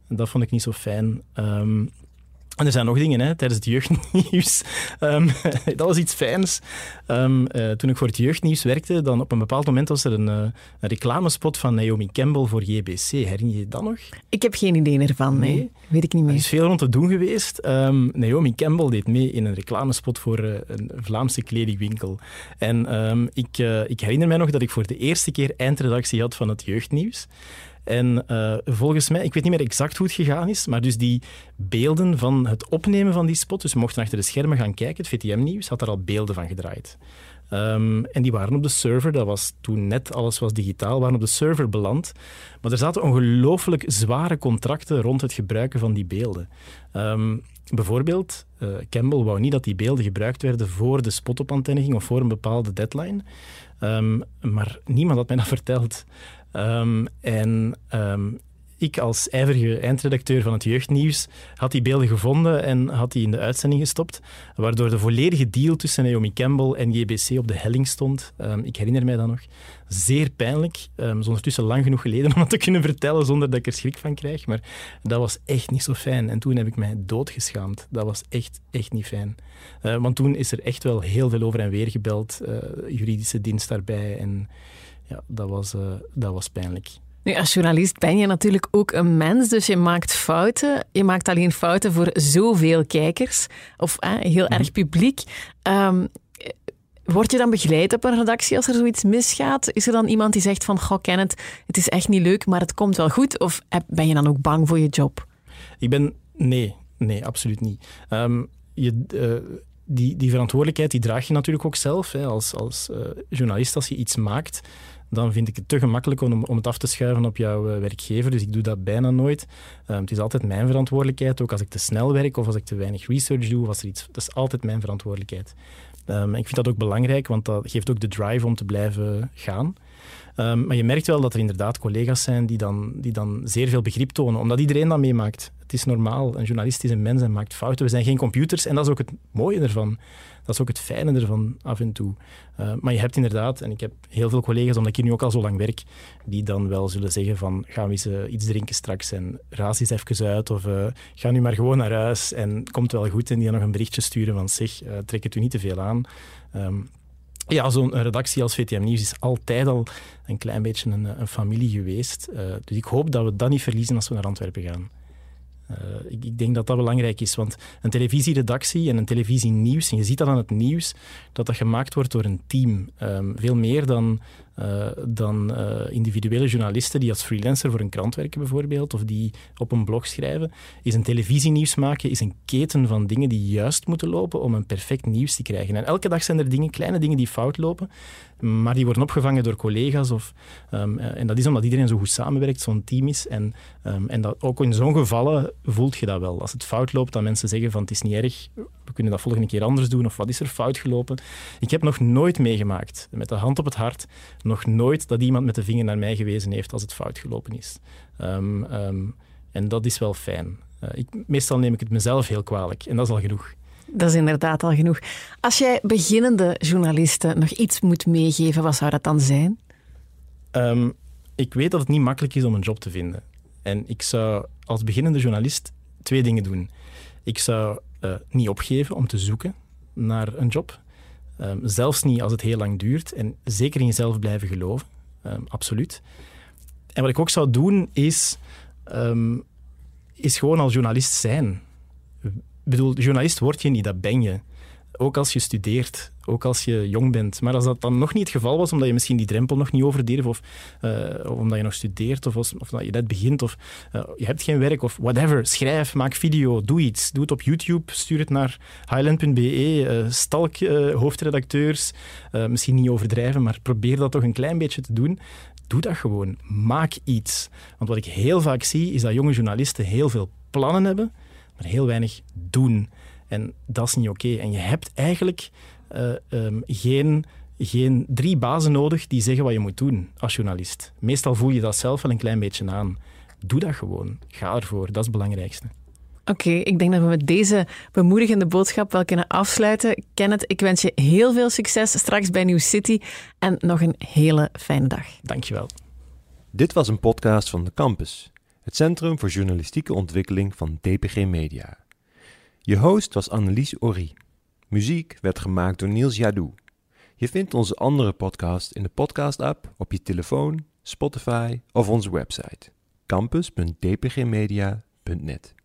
Dat vond ik niet zo fijn. Um, en er zijn nog dingen hè, tijdens het jeugdnieuws. Um, dat was iets fijns. Um, uh, toen ik voor het jeugdnieuws werkte, dan op een bepaald moment was er een, uh, een reclamespot van Naomi Campbell voor JBC. Herinner je je dat nog? Ik heb geen idee ervan, nee. nee. Weet ik niet meer. Er is veel rond te doen geweest. Um, Naomi Campbell deed mee in een reclamespot voor uh, een Vlaamse kledingwinkel. En ik, ik herinner mij nog dat ik voor de eerste keer eindredactie had van het jeugdnieuws. En uh, volgens mij, ik weet niet meer exact hoe het gegaan is, maar dus die beelden van het opnemen van die spot, dus we mochten achter de schermen gaan kijken, het VTM-nieuws had daar al beelden van gedraaid. Um, en die waren op de server, dat was toen net alles was digitaal, waren op de server beland. Maar er zaten ongelooflijk zware contracten rond het gebruiken van die beelden. Um, bijvoorbeeld, uh, Campbell wou niet dat die beelden gebruikt werden voor de spot op antenne ging of voor een bepaalde deadline. Um, maar niemand had mij dat verteld. Um, en um, ik als ijverige eindredacteur van het jeugdnieuws had die beelden gevonden en had die in de uitzending gestopt, waardoor de volledige deal tussen Naomi Campbell en JBC op de helling stond. Um, ik herinner mij dat nog. Zeer pijnlijk. Um, is ondertussen lang genoeg geleden om dat te kunnen vertellen zonder dat ik er schrik van krijg, maar dat was echt niet zo fijn. En toen heb ik mij doodgeschaamd. Dat was echt, echt niet fijn. Uh, want toen is er echt wel heel veel over en weer gebeld, uh, juridische dienst daarbij en ja, dat was, uh, dat was pijnlijk. Nu, als journalist ben je natuurlijk ook een mens, dus je maakt fouten. Je maakt alleen fouten voor zoveel kijkers of eh, heel mhm. erg publiek. Um, word je dan begeleid op een redactie als er zoiets misgaat? Is er dan iemand die zegt van, goh, ken het, het is echt niet leuk, maar het komt wel goed? Of ben je dan ook bang voor je job? Ik ben... Nee, nee, absoluut niet. Um, je... Uh, die, die verantwoordelijkheid die draag je natuurlijk ook zelf. Hè, als als uh, journalist, als je iets maakt, dan vind ik het te gemakkelijk om, om het af te schuiven op jouw uh, werkgever. Dus ik doe dat bijna nooit. Um, het is altijd mijn verantwoordelijkheid, ook als ik te snel werk of als ik te weinig research doe. Of als er iets, dat is altijd mijn verantwoordelijkheid. Um, ik vind dat ook belangrijk, want dat geeft ook de drive om te blijven gaan. Um, maar je merkt wel dat er inderdaad collega's zijn die dan, die dan zeer veel begrip tonen, omdat iedereen dat meemaakt. Het is normaal. Een journalist is een mens en maakt fouten. We zijn geen computers en dat is ook het mooie ervan. Dat is ook het fijne ervan af en toe. Uh, maar je hebt inderdaad, en ik heb heel veel collega's, omdat ik hier nu ook al zo lang werk, die dan wel zullen zeggen van gaan we eens uh, iets drinken straks en raas eens even uit of uh, ga nu maar gewoon naar huis en komt wel goed en die dan nog een berichtje sturen van zeg, trek het u niet te veel aan. Um, ja, zo'n redactie als VTM Nieuws is altijd al een klein beetje een, een familie geweest. Dus ik hoop dat we dat niet verliezen als we naar Antwerpen gaan. Uh, ik, denk dat dat belangrijk is, want een televisieredactie en een televisienieuws, en je ziet dat aan het nieuws, dat dat gemaakt wordt door een team. Um, veel meer dan uh, dan uh, individuele journalisten die als freelancer voor een krant werken bijvoorbeeld, of die op een blog schrijven, is een televisienieuws maken, is een keten van dingen die juist moeten lopen om een perfect nieuws te krijgen. En elke dag zijn er dingen, kleine dingen die fout lopen, maar die worden opgevangen door collega's. Of, um, en dat is omdat iedereen zo goed samenwerkt, zo'n team is. En, um, en dat, ook in zo'n gevallen voelt je dat wel. Als het fout loopt, dan mensen zeggen van het is niet erg, we kunnen dat volgende keer anders doen, of wat is er fout gelopen. Ik heb nog nooit meegemaakt, met de hand op het hart, nog nooit dat iemand met de vinger naar mij gewezen heeft als het fout gelopen is. Um, en dat is wel fijn. Uh, ik, meestal neem ik het mezelf heel kwalijk en dat is al genoeg. Dat is inderdaad al genoeg. Als jij beginnende journalisten nog iets moet meegeven, wat zou dat dan zijn? Um, ik weet dat het niet makkelijk is om een job te vinden. En ik zou als beginnende journalist twee dingen doen. Ik zou uh, niet opgeven om te zoeken naar een job. Um, zelfs niet als het heel lang duurt. En zeker in jezelf blijven geloven. Um, absoluut. En wat ik ook zou doen, is, is gewoon als journalist zijn. Bedoel, journalist word je niet, dat ben je. Ook als je studeert, ook als je jong bent. Maar als dat dan nog niet het geval was, omdat je misschien die drempel nog niet overdurft, of, uh, of omdat je nog studeert, of, of dat je net begint, of uh, je hebt geen werk, of whatever. Schrijf, maak video, doe iets. Doe het op YouTube, stuur het naar highland.be, uh, stalk hoofdredacteurs. misschien niet overdrijven, maar probeer dat toch een klein beetje te doen. Doe dat gewoon. Maak iets. Want wat ik heel vaak zie, is dat jonge journalisten heel veel plannen hebben, maar heel weinig doen. En dat is niet oké. Okay. En je hebt eigenlijk uh, um, geen, geen drie bazen nodig die zeggen wat je moet doen als journalist. Meestal voel je dat zelf wel een klein beetje aan. Doe dat gewoon. Ga ervoor. Dat is het belangrijkste. Oké, okay, ik denk dat we met deze bemoedigende boodschap wel kunnen afsluiten. Kenneth, ik wens je heel veel succes straks bij New City en nog een hele fijne dag. Dankjewel. Dit was een podcast van de Campus, het Centrum voor Journalistieke Ontwikkeling van DPG Media. Je host was Annelies Orie. Muziek werd gemaakt door Niels Jadou. Je vindt onze andere podcast in de podcast-app op je telefoon, Spotify of onze website campus.dpgmedia.net.